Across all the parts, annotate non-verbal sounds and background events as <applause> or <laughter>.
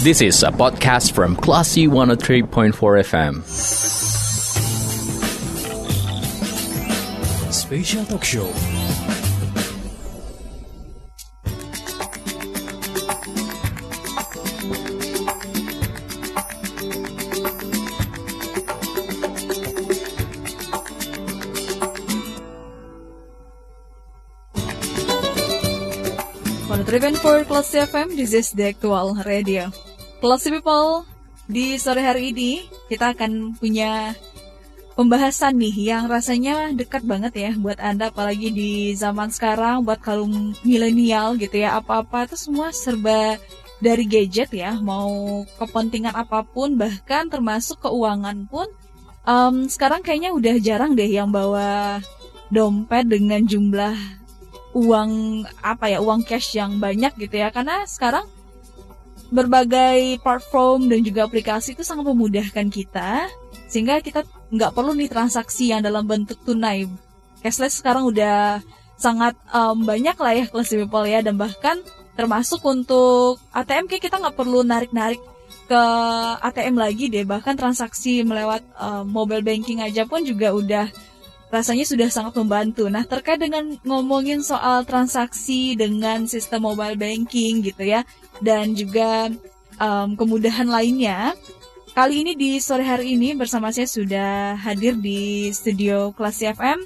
This is a podcast from Classy 103.4 FM. Special Talk Show. Driven oh for Classy FM, this is the actual radio. Classy People, di sore hari ini kita akan punya pembahasan nih yang rasanya dekat banget ya buat Anda apalagi di zaman sekarang buat kaum milenial gitu ya apa-apa itu semua serba dari gadget ya mau kepentingan apa pun bahkan termasuk keuangan pun um, sekarang kayaknya udah jarang deh yang bawa dompet dengan jumlah uang apa ya uang cash yang banyak gitu ya karena sekarang berbagai platform dan juga aplikasi itu sangat memudahkan kita sehingga kita nggak perlu nih transaksi yang dalam bentuk tunai cashless sekarang udah sangat um, banyak lah ya kelas people ya dan bahkan termasuk untuk ATM kayak kita nggak perlu narik-narik ke ATM lagi deh bahkan transaksi melewat um, mobile banking aja pun juga udah rasanya sudah sangat membantu. Nah, terkait dengan ngomongin soal transaksi dengan sistem mobile banking gitu ya, dan juga um, kemudahan lainnya, kali ini di sore hari ini bersama saya sudah hadir di studio Klasi FM.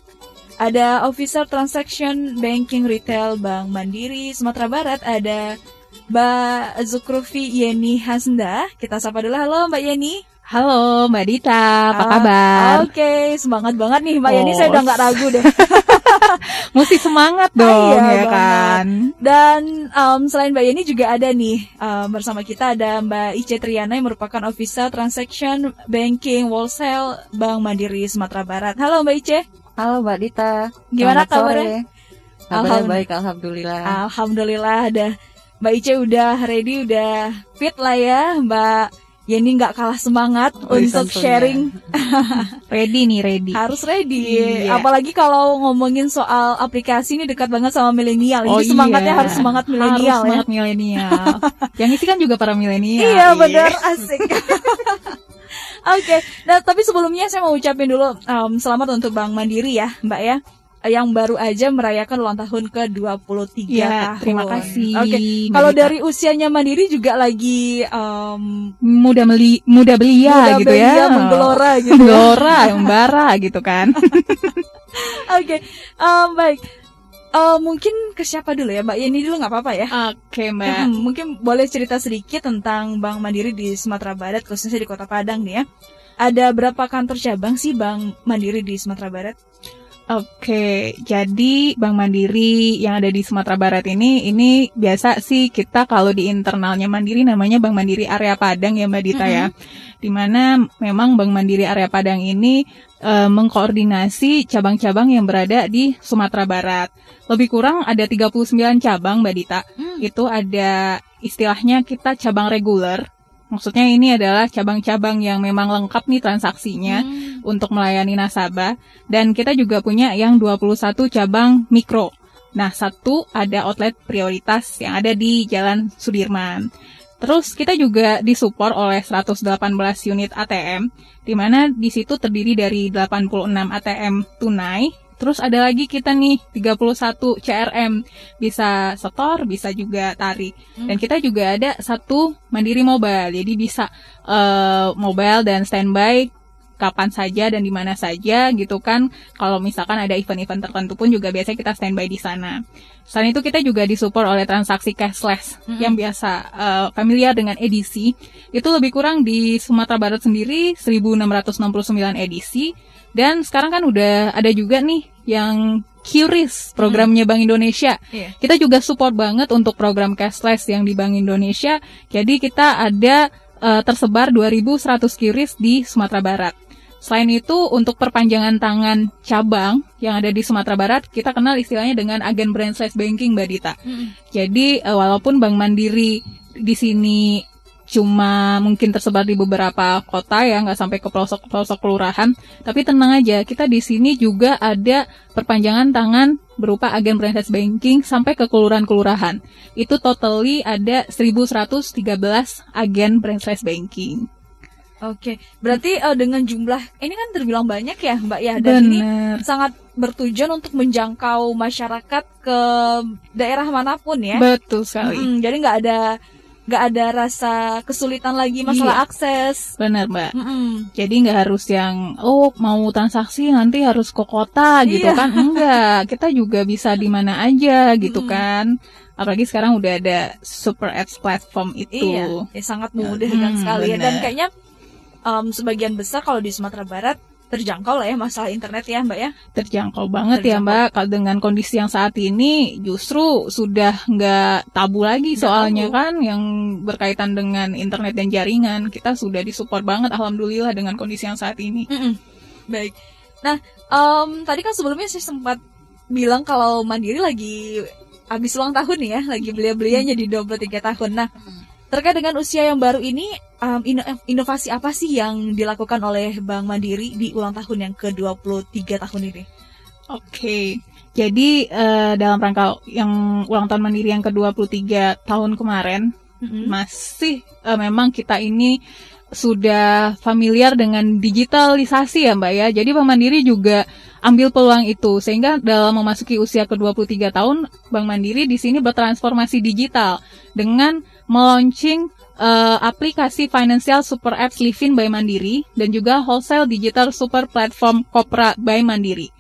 Ada Officer Transaction Banking Retail Bank Mandiri Sumatera Barat, ada Mbak Zukrufi Yeni Hasnda. Kita sapa dulu, halo Mbak Yeni. Halo Mbak Dita, apa uh, kabar? Oke, okay, semangat banget nih Mbak oh. Yani, saya udah nggak ragu deh. <laughs> <laughs> Mesti semangat ah, dong iya, ya kan. Dan um, selain Mbak Yani juga ada nih um, bersama kita ada Mbak Ice Triana yang merupakan Officer Transaction Banking Wholesale Bank Mandiri Sumatera Barat. Halo Mbak Ice. Halo Mbak Dita. Gimana kabarnya? Kabarnya baik, alhamdulillah. Alhamdulillah ada Mbak Ice udah ready, udah fit lah ya Mbak ini nggak kalah semangat oh, untuk sharing. <laughs> ready nih, ready. Harus ready. Iya. Apalagi kalau ngomongin soal aplikasi ini dekat banget sama milenial. Oh, Jadi semangatnya iya. harus semangat milenial ya. Semangat milenial. <laughs> Yang isi kan juga para milenial. Iya, benar asik. <laughs> Oke, okay. nah tapi sebelumnya saya mau ucapin dulu um, selamat untuk Bank Mandiri ya, Mbak ya yang baru aja merayakan ulang tahun ke-23 ya, tahun. Terima kasih. Oke. Okay. Kalau dari usianya Mandiri juga lagi um, muda meli muda belia muda gitu belia, ya. menggelora <laughs> gitu. Ya. Menggelora, membara gitu kan. <laughs> Oke. okay. Um, baik. Uh, mungkin ke siapa dulu ya Mbak Yeni dulu nggak apa-apa ya Oke okay, Mbak hmm, Mungkin boleh cerita sedikit tentang Bank Mandiri di Sumatera Barat Khususnya di Kota Padang nih ya Ada berapa kantor cabang sih Bank Mandiri di Sumatera Barat? Oke, jadi Bank Mandiri yang ada di Sumatera Barat ini, ini biasa sih kita kalau di internalnya Mandiri namanya Bank Mandiri Area Padang ya Mbak Dita mm -hmm. ya. Di mana memang Bank Mandiri Area Padang ini e, mengkoordinasi cabang-cabang yang berada di Sumatera Barat. Lebih kurang ada 39 cabang Mbak Dita. Mm. Itu ada istilahnya kita cabang reguler Maksudnya ini adalah cabang-cabang yang memang lengkap nih transaksinya hmm. untuk melayani nasabah dan kita juga punya yang 21 cabang mikro. Nah, satu ada outlet prioritas yang ada di Jalan Sudirman. Terus kita juga disupport oleh 118 unit ATM, di mana di situ terdiri dari 86 ATM tunai Terus ada lagi kita nih 31 CRM bisa setor, bisa juga tarik. Hmm. Dan kita juga ada satu mandiri mobile. Jadi bisa uh, mobile dan standby kapan saja dan di mana saja gitu kan. Kalau misalkan ada event-event tertentu pun juga biasanya kita standby di sana. Selain itu kita juga disupport oleh transaksi cashless -hmm. yang biasa uh, familiar dengan edisi. Itu lebih kurang di Sumatera Barat sendiri 1669 edisi dan sekarang kan udah ada juga nih yang QRIS programnya hmm. Bank Indonesia. Yeah. Kita juga support banget untuk program cashless yang di Bank Indonesia. Jadi kita ada uh, tersebar 2100 QRIS di Sumatera Barat. Selain itu untuk perpanjangan tangan cabang yang ada di Sumatera Barat, kita kenal istilahnya dengan agen branchless banking Mbak Dita. Hmm. Jadi uh, walaupun Bank Mandiri di sini cuma mungkin tersebar di beberapa kota ya, nggak sampai ke pelosok-pelosok kelurahan. Tapi tenang aja, kita di sini juga ada perpanjangan tangan berupa agen branch banking sampai ke kelurahan-kelurahan. Itu totally ada 1113 agen branch banking. Oke, berarti uh, dengan jumlah ini kan terbilang banyak ya, Mbak ya, dan Bener. ini sangat bertujuan untuk menjangkau masyarakat ke daerah mana pun ya. Betul sekali. Mm, jadi nggak ada nggak ada rasa kesulitan lagi masalah Iya. akses. Benar, Mbak. Mm-mm. Jadi nggak harus yang oh mau transaksi nanti harus ke kota gitu Iya. kan? Enggak, <laughs> kita juga bisa di mana aja gitu Mm. kan. Apalagi sekarang udah ada super apps platform itu. Iya, ya, sangat memudahkan Hmm, sekali ya. Dan kayaknya em, sebagian besar kalau di Sumatera Barat terjangkau lah ya masalah internet ya, Mbak ya. Terjangkau banget ya Terjangkau. Mbak. Kalau dengan kondisi yang saat ini justru sudah nggak tabu lagi Nggak soalnya tabu. kan yang berkaitan dengan internet dan jaringan kita sudah disupport banget alhamdulillah dengan kondisi yang saat ini. Mm-mm. Baik. Nah, em, tadi kan sebelumnya saya sempat bilang kalau Mandiri lagi habis ulang tahun nih ya, lagi belia-belianya di 23 tahun. Nah, terkait dengan usia yang baru ini, em, ino- inovasi apa sih yang dilakukan oleh Bank Mandiri di ulang tahun yang ke-23 tahun ini? Oke. Jadi eh, dalam rangka yang ulang tahun Mandiri yang ke-23 tahun kemarin Mm-mm. masih eh, memang kita ini sudah familiar dengan digitalisasi ya Mbak ya. Jadi Bank Mandiri juga ambil peluang itu sehingga dalam memasuki usia ke-23 tahun Bank Mandiri di sini bertransformasi digital dengan melaunching eh, aplikasi Financial Super Apps Livin by Mandiri dan juga Wholesale Digital Super Platform Kopra by Mandiri.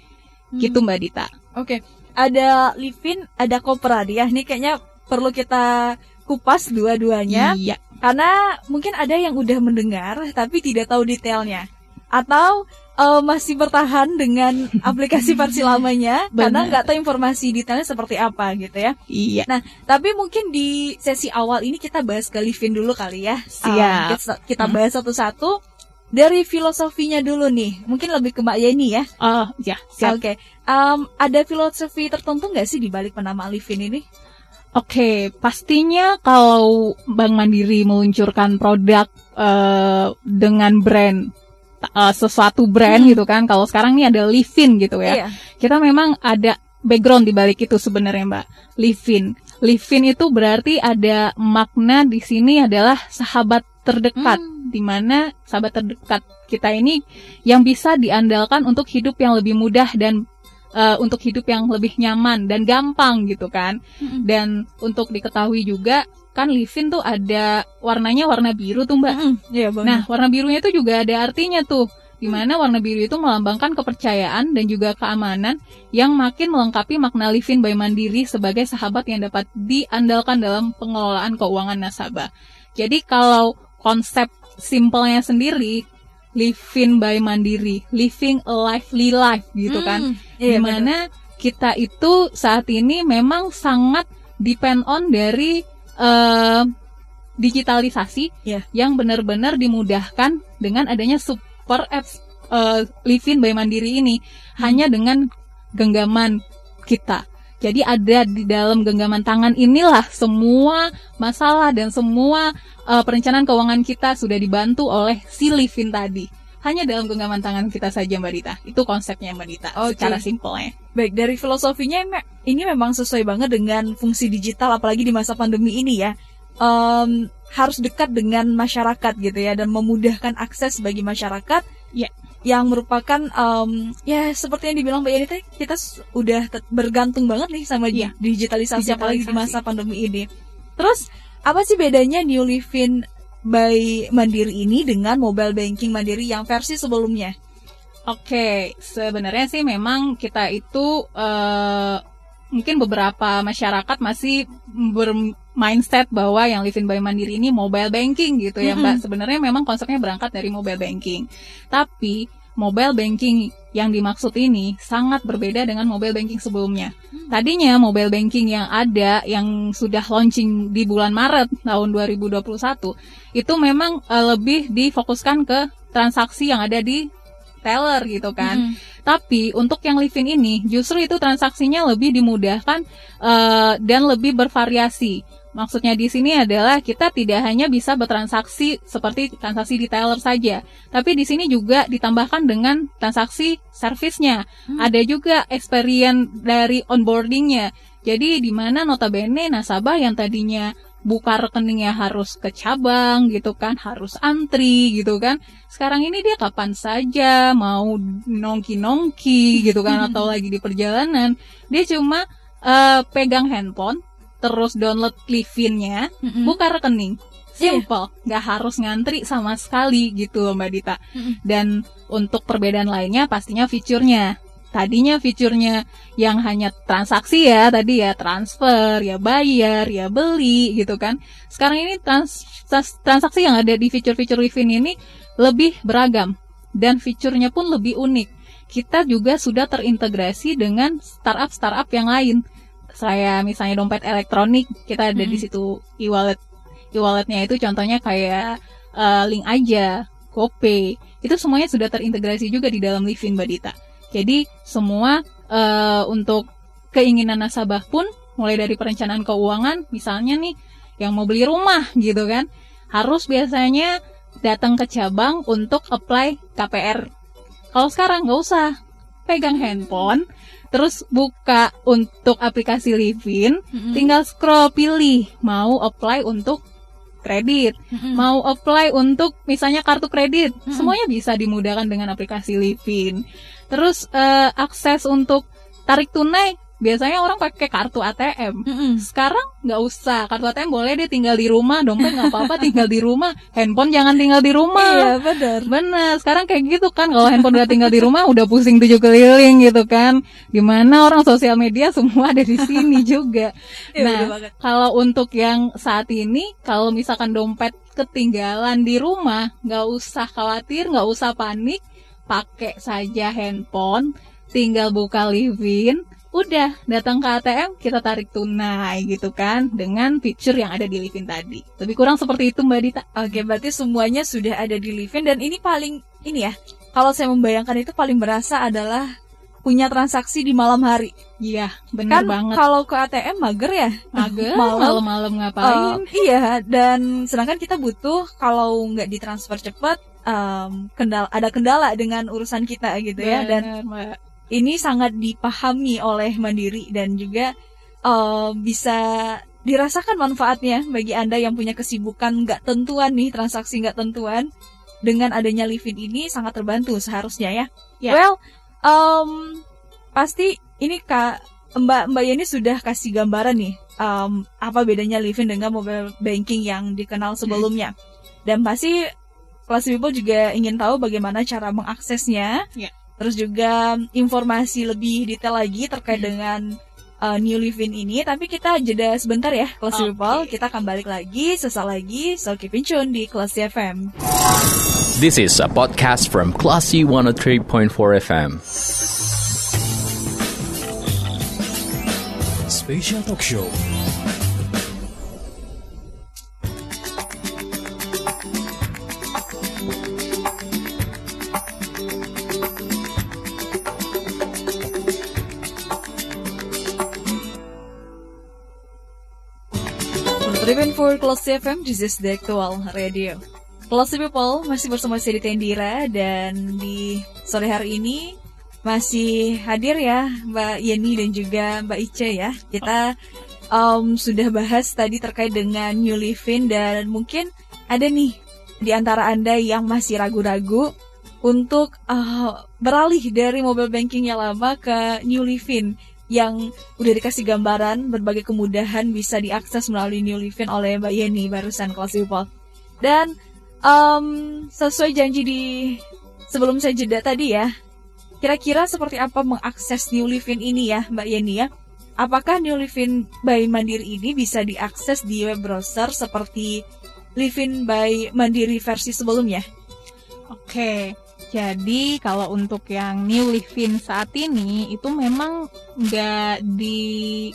Gitu Mbak Dita. Oke, ada Livin, ada Kopra dia. Ini kayaknya perlu kita kupas dua-duanya. Iya. Karena mungkin ada yang udah mendengar tapi tidak tahu detailnya. Atau eh, masih bertahan dengan <laughs> aplikasi versi lamanya karena nggak tahu informasi detailnya seperti apa gitu ya. Iya. Nah, tapi mungkin di sesi awal ini kita bahas ke Livin dulu kali ya. Siap. Um, kita, kita bahas satu-satu. Dari filosofinya dulu nih, mungkin lebih ke Mbak Yeni ya. Oh, ya, siap. Oke, Um, ada filosofi tertentu nggak sih di balik penamaan Livin ini? Oke, pastinya kalau Bank Mandiri meluncurkan produk eh, dengan brand eh, sesuatu brand Hmm. gitu kan. Kalau sekarang ini ada Livin gitu ya. Iya. Kita memang ada background di balik itu sebenarnya, Mbak. Livin. Livin itu berarti ada makna di sini adalah sahabat terdekat Hmm. di mana sahabat terdekat kita ini yang bisa diandalkan untuk hidup yang lebih mudah dan eh, untuk hidup yang lebih nyaman dan gampang gitu kan. Mm-mm. Dan untuk diketahui juga kan Livin tuh ada warnanya warna biru tuh Mbak. Mm-mm. Iya, Bang. Nah, warna birunya itu juga ada artinya tuh. Di mana warna biru itu melambangkan kepercayaan dan juga keamanan yang makin melengkapi makna Livin by Mandiri sebagai sahabat yang dapat diandalkan dalam pengelolaan keuangan nasabah. Jadi kalau konsep simpelnya sendiri, Livin by Mandiri, living a lively life gitu kan Mm, iya, di mana kita itu saat ini memang sangat depend on dari eh, digitalisasi Iya. yang benar-benar dimudahkan dengan adanya super apps eh, Livin by Mandiri ini hanya dengan genggaman kita. Jadi ada di dalam genggaman tangan inilah semua masalah dan semua eh, perencanaan keuangan kita sudah dibantu oleh si Livin tadi. Hanya dalam genggaman tangan kita saja Mbak Dita. Itu konsepnya Mbak Dita Oke. secara simpelnya. Baik, dari filosofinya ini memang sesuai banget dengan fungsi digital apalagi di masa pandemi ini ya. Em, harus dekat dengan masyarakat gitu ya dan memudahkan akses bagi masyarakat Ya. yang merupakan em, ya seperti yang dibilang Mbak Yani tadi kita s- udah te- bergantung banget nih sama di- Iya. digitalisasi, apalagi di Digitalisasi. masa pandemi ini. Terus apa sih bedanya New Livin by Mandiri ini dengan mobile banking Mandiri yang versi sebelumnya? Oke, sebenarnya sih memang kita itu eh, mungkin beberapa masyarakat masih bermindset bahwa yang Livin by Mandiri ini mobile banking gitu ya Mbak. Sebenarnya memang konsepnya berangkat dari mobile banking. Tapi mobile banking yang dimaksud ini sangat berbeda dengan mobile banking sebelumnya. Tadinya mobile banking yang ada yang sudah launching di bulan Maret tahun 2021 itu memang eh, lebih difokuskan ke transaksi yang ada di teller gitu kan. Mm-mm. Tapi untuk yang living ini justru itu transaksinya lebih dimudahkan eh, dan lebih bervariasi. Maksudnya di sini adalah kita tidak hanya bisa bertransaksi seperti transaksi detailer saja, tapi di sini juga ditambahkan dengan transaksi servisnya. Hmm. Ada juga experience dari onboardingnya. Jadi di mana notabene nasabah yang tadinya buka rekeningnya harus ke cabang gitu kan, harus antri gitu kan. Sekarang ini dia kapan saja mau nongki-nongki gitu kan <laughs> atau lagi di perjalanan, dia cuma eh, pegang handphone terus download Livin-nya, Mm-mm. buka rekening. Iya. Simple, nggak harus ngantri sama sekali gitu loh Mbak Dita. Mm-mm. Dan untuk perbedaan lainnya pastinya fiturnya. Tadinya fiturnya yang hanya transaksi ya, tadi ya transfer, ya bayar, ya beli gitu kan. Sekarang ini trans- trans- transaksi yang ada di fitur-fitur Livin ini lebih beragam dan fiturnya pun lebih unik. Kita juga sudah terintegrasi dengan startup-startup yang lain. Saya misalnya dompet elektronik, kita ada di Mm. situ e-wallet. E-walletnya itu contohnya kayak eh, link aja, GoPay, itu semuanya sudah terintegrasi juga di dalam Livin Mbak Dita. Jadi semua eh, untuk keinginan nasabah pun mulai dari perencanaan keuangan, misalnya nih yang mau beli rumah gitu kan, harus biasanya datang ke cabang untuk apply KPR. Kalau sekarang nggak usah, pegang handphone, terus buka untuk aplikasi Livin, Mm-mm. tinggal scroll pilih mau apply untuk kredit, Mm-mm. mau apply untuk misalnya kartu kredit, Mm-mm. semuanya bisa dimudahkan dengan aplikasi Livin. Terus eh, akses untuk tarik tunai biasanya orang pakai kartu ATM. Sekarang nggak usah kartu ATM boleh deh tinggal di rumah, dompet nggak apa-apa <laughs> tinggal di rumah, handphone jangan tinggal di rumah. Iya benar. Bener, sekarang kayak gitu kan kalau handphone udah tinggal di rumah udah pusing tujuh keliling gitu kan. Di mana orang sosial media semua ada di sini <laughs> juga. Iya, Nah, kalau untuk yang saat ini, kalau misalkan dompet ketinggalan di rumah, nggak usah khawatir, nggak usah panik, pakai saja handphone, tinggal buka Livin, udah datang ke ATM kita tarik tunai gitu kan dengan fitur yang ada di Livin tadi. Lebih kurang seperti itu Mbak Dita. Oke, berarti semuanya sudah ada di Livin dan ini paling ini ya. Kalau saya membayangkan itu paling berasa adalah punya transaksi di malam hari. Iya, benar kan banget. kalau ke ATM mager ya. <laughs> Mager, malam. malam-malam ngapain? Eh, iya, dan sedangkan kita butuh kalau nggak ditransfer cepat em, kendala ada kendala dengan urusan kita gitu ya dan Mbak. Ini sangat dipahami oleh Mandiri dan juga eh, bisa dirasakan manfaatnya bagi Anda yang punya kesibukan nggak tentuan nih, transaksi nggak tentuan. Dengan adanya Livin ini sangat terbantu seharusnya ya. Ya. Well, em, pasti ini Kak Mbak Mbak Yeni sudah kasih gambaran nih em, apa bedanya Livin dengan mobile banking yang dikenal sebelumnya. Dan pasti kelas people juga ingin tahu bagaimana cara mengaksesnya. Ya. Terus juga informasi lebih detail lagi terkait dengan uh, New Livin ini. Tapi kita jeda sebentar ya, kelas Oke. people. Kita akan balik lagi sesaat lagi. So keep in tune di kelas FM. This is a podcast from Classy 103.4 FM. Special Talk Show. For Classy FM, this is the actual radio. Classy People masih bersama saya di Tendira dan di sore hari ini masih hadir ya Mbak Yeni dan juga Mbak Ice ya. Kita um, sudah bahas tadi terkait dengan New Livin dan mungkin ada nih di antara Anda yang masih ragu-ragu untuk uh, beralih dari mobile banking yang lama ke New Livin yang udah dikasih gambaran berbagai kemudahan bisa diakses melalui New Livin oleh Mbak Yeni barusan kelas people. Dan em, sesuai janji di sebelum saya jeda tadi ya, kira-kira seperti apa mengakses New Livin ini ya Mbak Yeni ya? Apakah New Livin by Mandiri ini bisa diakses di web browser seperti Livin by Mandiri versi sebelumnya? Oke, jadi kalau untuk yang New Livin saat ini itu memang nggak di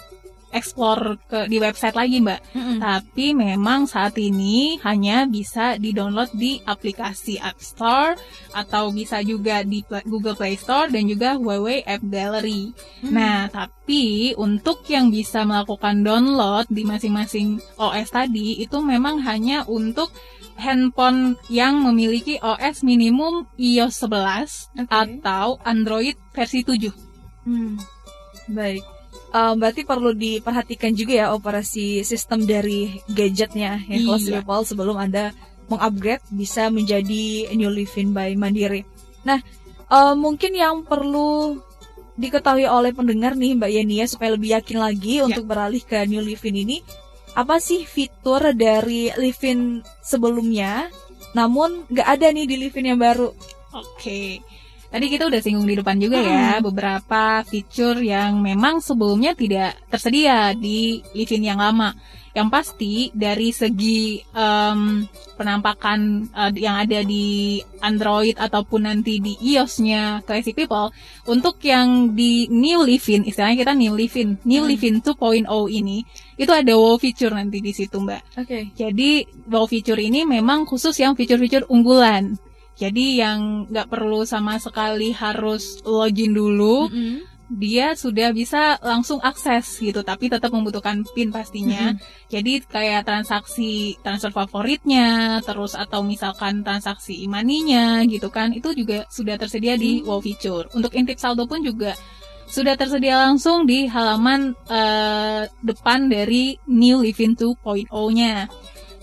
explore ke di website lagi mbak. Mm-mm. Tapi memang saat ini hanya bisa di-download di aplikasi App Store atau bisa juga di Google Play Store dan juga Huawei App Gallery. Hmm. Nah, tapi untuk yang bisa melakukan download di masing-masing OS tadi itu memang hanya untuk handphone yang memiliki OS minimum iOS 11 Oke. atau Android versi 7. Hmm. Baik. Eh, berarti perlu diperhatikan juga ya operasi sistem dari gadgetnya ya Iya. Classy People sebelum Anda mengupgrade bisa menjadi New Living by Mandiri. Nah, eh, mungkin yang perlu diketahui oleh pendengar nih Mbak Yenia supaya lebih yakin lagi untuk beralih ke New Living ini, apa sih fitur dari Living sebelumnya? Namun nggak ada nih di Living yang baru. Oke. Tadi kita udah singgung di depan juga ya beberapa fitur yang memang sebelumnya tidak tersedia di Livin yang lama. Yang pasti dari segi em, penampakan eh, yang ada di Android ataupun nanti di iOS-nya Classy People, untuk yang di New Livin, istilahnya kita New Livin, New Hmm. Livin 2.0 ini, itu ada wow feature nanti di situ Mbak. Oke. Jadi wow feature ini memang khusus yang fitur-fitur unggulan. Jadi yang nggak perlu sama sekali harus login dulu, Mm-mm. dia sudah bisa langsung akses gitu, tapi tetap membutuhkan PIN pastinya. Jadi kayak transaksi transfer favoritnya, terus atau misalkan transaksi imaninya gitu kan, itu juga sudah tersedia di wow feature. Untuk intip saldo pun juga sudah tersedia langsung di halaman eh, depan dari New Living 2.0-nya.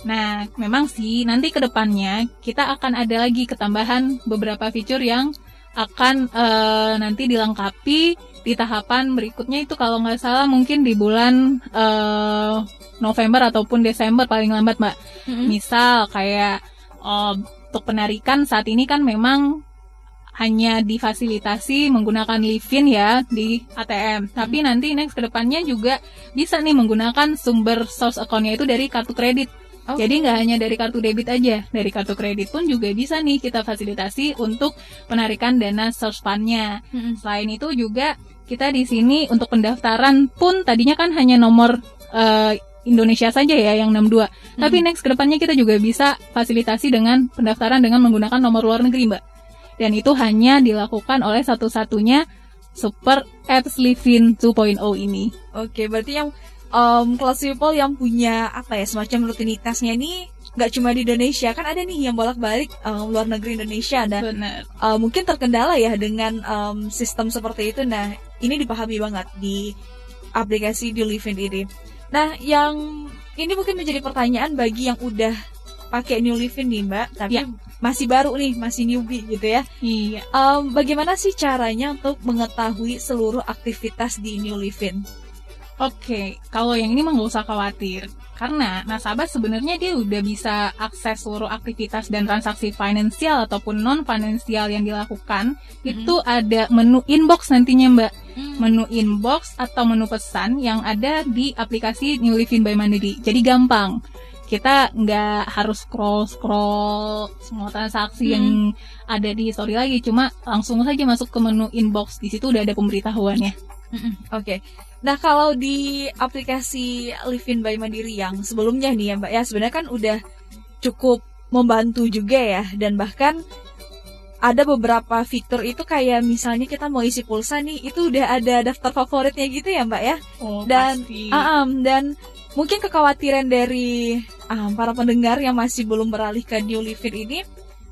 Nah, memang sih nanti ke depannya kita akan ada lagi ketambahan beberapa fitur yang akan eh, nanti dilengkapi di tahapan berikutnya itu kalau nggak salah mungkin di bulan eh, November ataupun Desember paling lambat mbak. Mm-mm. Misal kayak eh, untuk penarikan saat ini kan memang hanya difasilitasi menggunakan Livin ya di ATM. Tapi nanti next ke depannya juga bisa nih menggunakan sumber source account-nya itu dari kartu kredit. Oh. Jadi nggak hanya dari kartu debit aja, dari kartu kredit pun juga bisa nih kita fasilitasi untuk penarikan dana source fund-nya. Mm-mm. Selain itu juga kita di sini untuk pendaftaran pun tadinya kan hanya nomor eh, Indonesia saja ya yang 62. Tapi next ke depannya kita juga bisa fasilitasi dengan pendaftaran dengan menggunakan nomor luar negeri, Mbak. Dan itu hanya dilakukan oleh satu-satunya super apps Livin 2.0 ini. Oke, berarti yang um, kelas people yang punya apa ya semacam rutinitasnya ini nggak cuma di Indonesia kan ada nih yang bolak-balik um, luar negeri Indonesia dan Benar. uh, mungkin terkendala ya dengan um, sistem seperti itu. Nah, ini dipahami banget di aplikasi di Livin ini. Nah, yang ini mungkin menjadi pertanyaan bagi yang udah pakai New Livin nih, Mbak, tapi Ya. masih baru nih, masih newbie gitu ya. Iya. Um, bagaimana sih caranya untuk mengetahui seluruh aktivitas di New Livin? Oke, kalau yang ini mah nggak usah khawatir. Karena nasabah sebenarnya dia udah bisa akses seluruh aktivitas dan transaksi finansial ataupun non finansial yang dilakukan. Itu ada menu inbox nantinya Mbak. Menu inbox atau menu pesan yang ada di aplikasi New Living by Mandiri. Jadi gampang. Kita nggak harus scroll-scroll semua transaksi Hmm. yang ada di story lagi. Cuma langsung saja masuk ke menu inbox. Di situ udah ada pemberitahuannya. Oke. Nah, kalau di aplikasi Livin by Mandiri yang sebelumnya nih ya, Mbak ya, sebenarnya kan udah cukup membantu juga ya dan bahkan ada beberapa fitur itu kayak misalnya kita mau isi pulsa nih, itu udah ada daftar favoritnya gitu ya, Mbak ya. Oh, Dan pasti. Am, dan mungkin kekhawatiran dari am, para pendengar yang masih belum beralih ke New Livin ini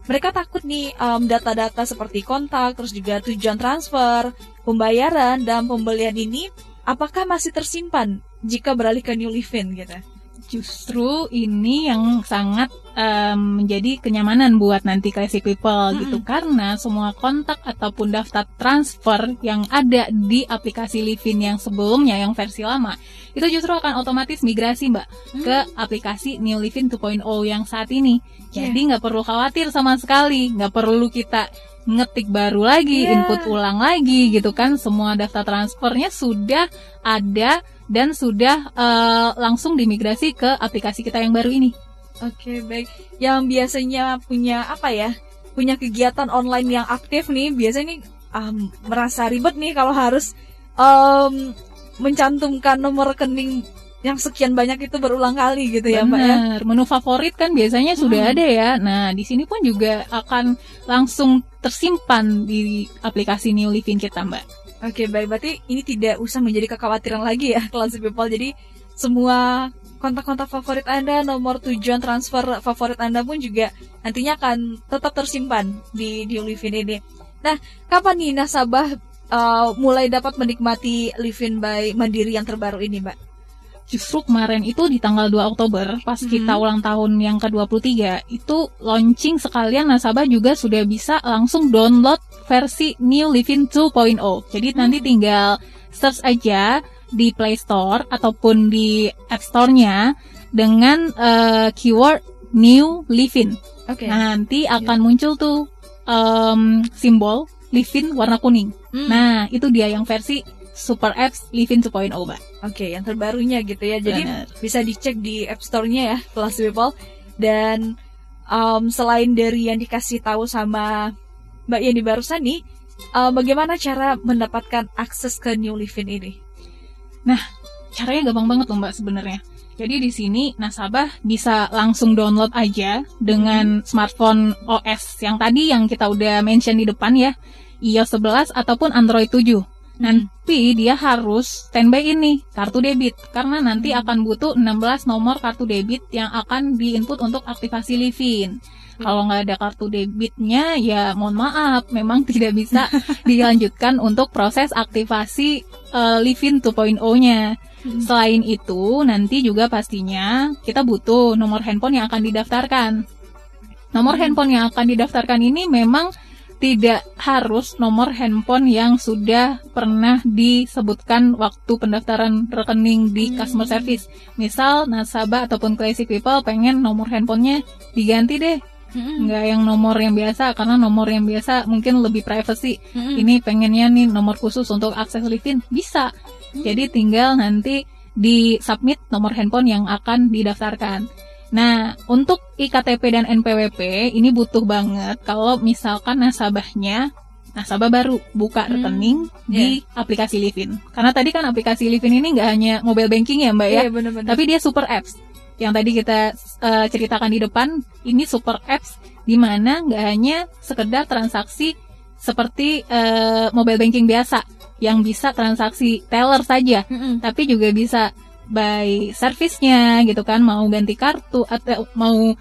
mereka takut nih am, data-data seperti kontak, terus juga tujuan transfer, pembayaran dan pembelian ini apakah masih tersimpan jika beralih ke New Livin gitu? justru ini yang sangat em, menjadi kenyamanan buat nanti classic people gitu. Karena semua kontak ataupun daftar transfer yang ada di aplikasi Livin yang sebelumnya yang versi lama itu justru akan otomatis migrasi mbak ke aplikasi New Livin 2.0 yang saat ini. Jadi nggak perlu khawatir sama sekali. Nggak perlu kita ngetik baru lagi, Iya. input ulang lagi gitu kan. Semua daftar transfernya sudah ada dan sudah eh, langsung dimigrasi ke aplikasi kita yang baru ini. Oke, baik. Yang biasanya punya apa ya? Punya kegiatan online yang aktif nih, biasanya nih am, merasa ribet nih kalau harus em, mencantumkan nomor rekening yang sekian banyak itu berulang kali gitu ya Mbak ya. Menu favorit kan biasanya sudah Hmm. ada ya. Nah, di sini pun juga akan langsung tersimpan di aplikasi New Living kita, Mbak. Oke, baik. Berarti ini tidak usah menjadi kekhawatiran lagi ya, <laughs> Classy People. Jadi, semua kontak-kontak favorit Anda, nomor tujuan transfer favorit Anda pun juga nantinya akan tetap tersimpan di di Livin ini. Nah, kapan nih nasabah uh, mulai dapat menikmati Livin by Mandiri yang terbaru ini, Mbak? Justru kemarin itu di tanggal 2 Oktober pas Mhm. kita ulang tahun yang ke-23 itu launching sekalian nasabah juga sudah bisa langsung download versi New Living 2.0. Jadi nanti tinggal search aja di Play Store ataupun di App Store-nya dengan eh, keyword New Living. Oke. Nah, nanti akan muncul tuh em, simbol Livin warna kuning. Hmm. Nah, itu dia yang versi Super Apps Livin 2.0, Mbak. Oke, yang terbarunya gitu ya. Jadi Benar. bisa dicek di App Store-nya ya, Kelas People. Dan um, selain dari yang dikasih tahu sama Mbak Yeni barusan nih, uh, bagaimana cara mendapatkan akses ke New Living ini? Caranya gampang banget loh, Mbak sebenarnya. Jadi di sini nasabah bisa langsung download aja dengan smartphone OS yang tadi yang kita udah mention di depan ya, iOS 11 ataupun Android 7. Nanti dia harus standby ini kartu debit karena nanti akan butuh 16 nomor kartu debit yang akan diinput untuk aktivasi Livin. Kalau nggak ada kartu debitnya ya mohon maaf memang <laughs> tidak bisa dilanjutkan untuk proses aktivasi eh, Livin 2.0-nya. Selain itu, nanti juga pastinya kita butuh nomor handphone yang akan didaftarkan. Nomor handphone yang akan didaftarkan ini memang tidak harus nomor handphone yang sudah pernah disebutkan waktu pendaftaran rekening di customer service. Misal nasabah ataupun classic people pengen nomor handphonenya diganti deh, Hmm. nggak yang nomor yang biasa karena nomor yang biasa mungkin lebih privacy Hmm. ini pengennya nih nomor khusus untuk akses Livin bisa. Jadi tinggal nanti di submit nomor handphone yang akan didaftarkan. Nah, untuk IKTP dan NPWP ini butuh banget kalau misalkan nasabahnya nasabah baru buka Hmm, rekening di aplikasi Livin. Karena tadi kan aplikasi Livin ini nggak hanya mobile banking ya, Mbak ya, Iya, benar-benar. tapi dia super apps. Yang tadi kita eh, ceritakan di depan, ini super apps di mana nggak hanya sekedar transaksi seperti eh, mobile banking biasa yang bisa transaksi teller saja, Mm-mm. tapi juga bisa by service-nya gitu kan, mau ganti kartu atau mau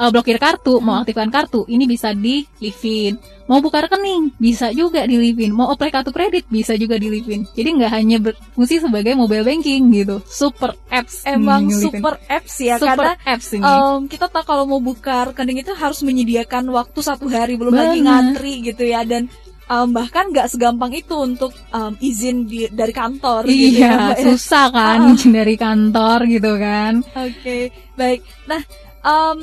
eh, blokir kartu, mau aktifkan kartu, ini bisa di Livin. Mau buka rekening, bisa juga di Livin. Mau apply kartu kredit, bisa juga di Livin. Jadi nggak hanya berfungsi sebagai mobile banking gitu. Super apps. Emang super apps ya, Super karena apps ini. um, kita tahu kalau mau buka rekening itu harus menyediakan waktu satu hari belum lagi Bener. ngantri gitu ya dan um, bahkan nggak segampang itu untuk um, izin di, dari kantor gitu ya, iya, Mbak ya. susah kan Ah. izin dari kantor gitu kan. Oke, baik. Nah, um,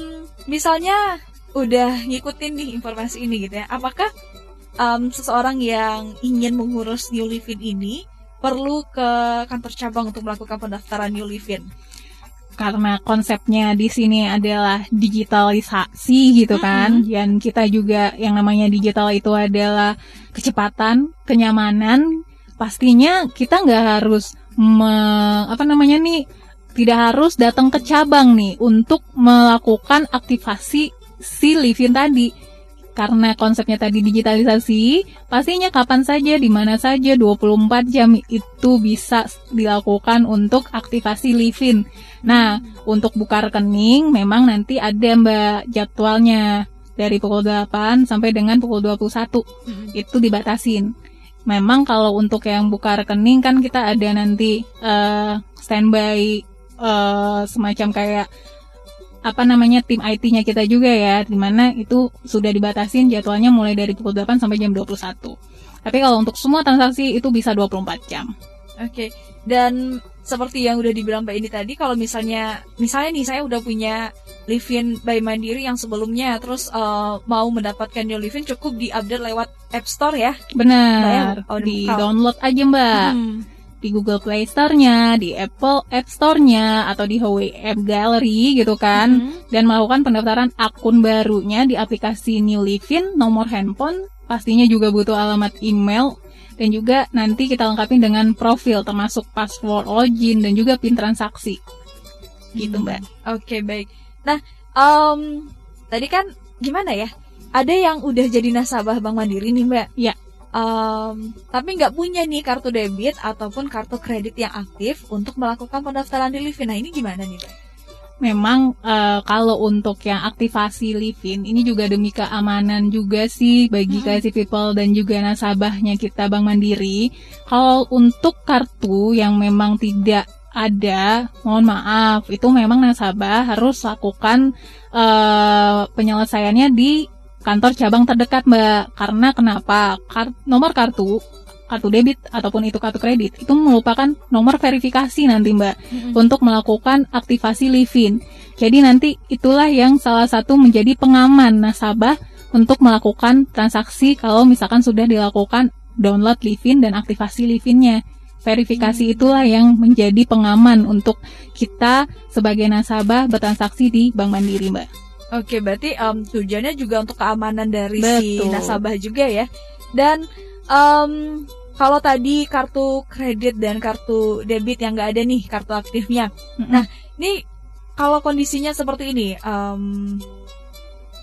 misalnya udah ngikutin nih informasi ini gitu ya. Apakah um, seseorang yang ingin mengurus New Livin ini perlu ke kantor cabang untuk melakukan pendaftaran New Livin? Karena konsepnya di sini adalah digitalisasi gitu kan. Dan kita juga yang namanya digital itu adalah kecepatan, kenyamanan. Pastinya kita nggak harus me- apa namanya nih tidak harus datang ke cabang nih untuk melakukan aktivasi si Livin tadi. Karena konsepnya tadi digitalisasi, pastinya kapan saja, di mana saja, 24 jam itu bisa dilakukan untuk aktivasi Livin. Nah, untuk buka rekening memang nanti ada Mbak jadwalnya dari pukul 8 sampai dengan pukul 21. Itu dibatasin. Memang kalau untuk yang buka rekening kan kita ada nanti eh, standby eh, semacam kayak apa namanya tim IT-nya kita juga ya, di mana itu sudah dibatasin jadwalnya mulai dari pukul 8 sampai jam 21. Tapi kalau untuk semua transaksi itu bisa 24 jam. Oke, dan seperti yang udah dibilang Mbak ini tadi, kalau misalnya, misalnya nih saya udah punya Livin by Mandiri yang sebelumnya, terus eh, mau mendapatkan New Livin cukup diupdate lewat App Store ya? Benar, oh, di kalau- download aja Mbak. Hmm. Di Google Play Store-nya, di Apple App Store-nya, atau di Huawei App Gallery gitu kan. Mhm. Dan melakukan pendaftaran akun barunya di aplikasi New Livin, nomor handphone, pastinya juga butuh alamat email, dan juga nanti kita lengkapi dengan profil termasuk password login dan juga pin transaksi. Gitu, Hmm. Mbak. Oke baik. Nah, em, tadi kan gimana ya? Ada yang udah jadi nasabah Bank Mandiri nih Mbak. Iya. Em, tapi nggak punya nih kartu debit ataupun kartu kredit yang aktif untuk melakukan pendaftaran di Livin. Nah ini gimana nih? Memang eh, kalau untuk yang aktivasi Livin ini juga demi keamanan juga sih bagi Mm-mm. Classy People dan juga nasabahnya kita Bank Mandiri. Kalau untuk kartu yang memang tidak ada, mohon maaf, itu memang nasabah harus lakukan eh, penyelesaiannya di kantor cabang terdekat, Mbak. Karena kenapa? Kar- nomor kartu kartu debit ataupun itu kartu kredit itu merupakan nomor verifikasi nanti, Mbak untuk melakukan aktivasi Livin. Jadi nanti itulah yang salah satu menjadi pengaman nasabah untuk melakukan transaksi kalau misalkan sudah dilakukan download Livin dan aktivasi Livinnya. Verifikasi itulah yang menjadi pengaman untuk kita sebagai nasabah bertransaksi di Bank Mandiri, Mbak. Oke, berarti em, tujuannya juga untuk keamanan dari si Betul. nasabah juga ya. Dan em, kalau tadi kartu kredit dan kartu debit yang nggak ada nih kartu aktifnya. Mm-mm. Nah, ini kalau kondisinya seperti ini, em,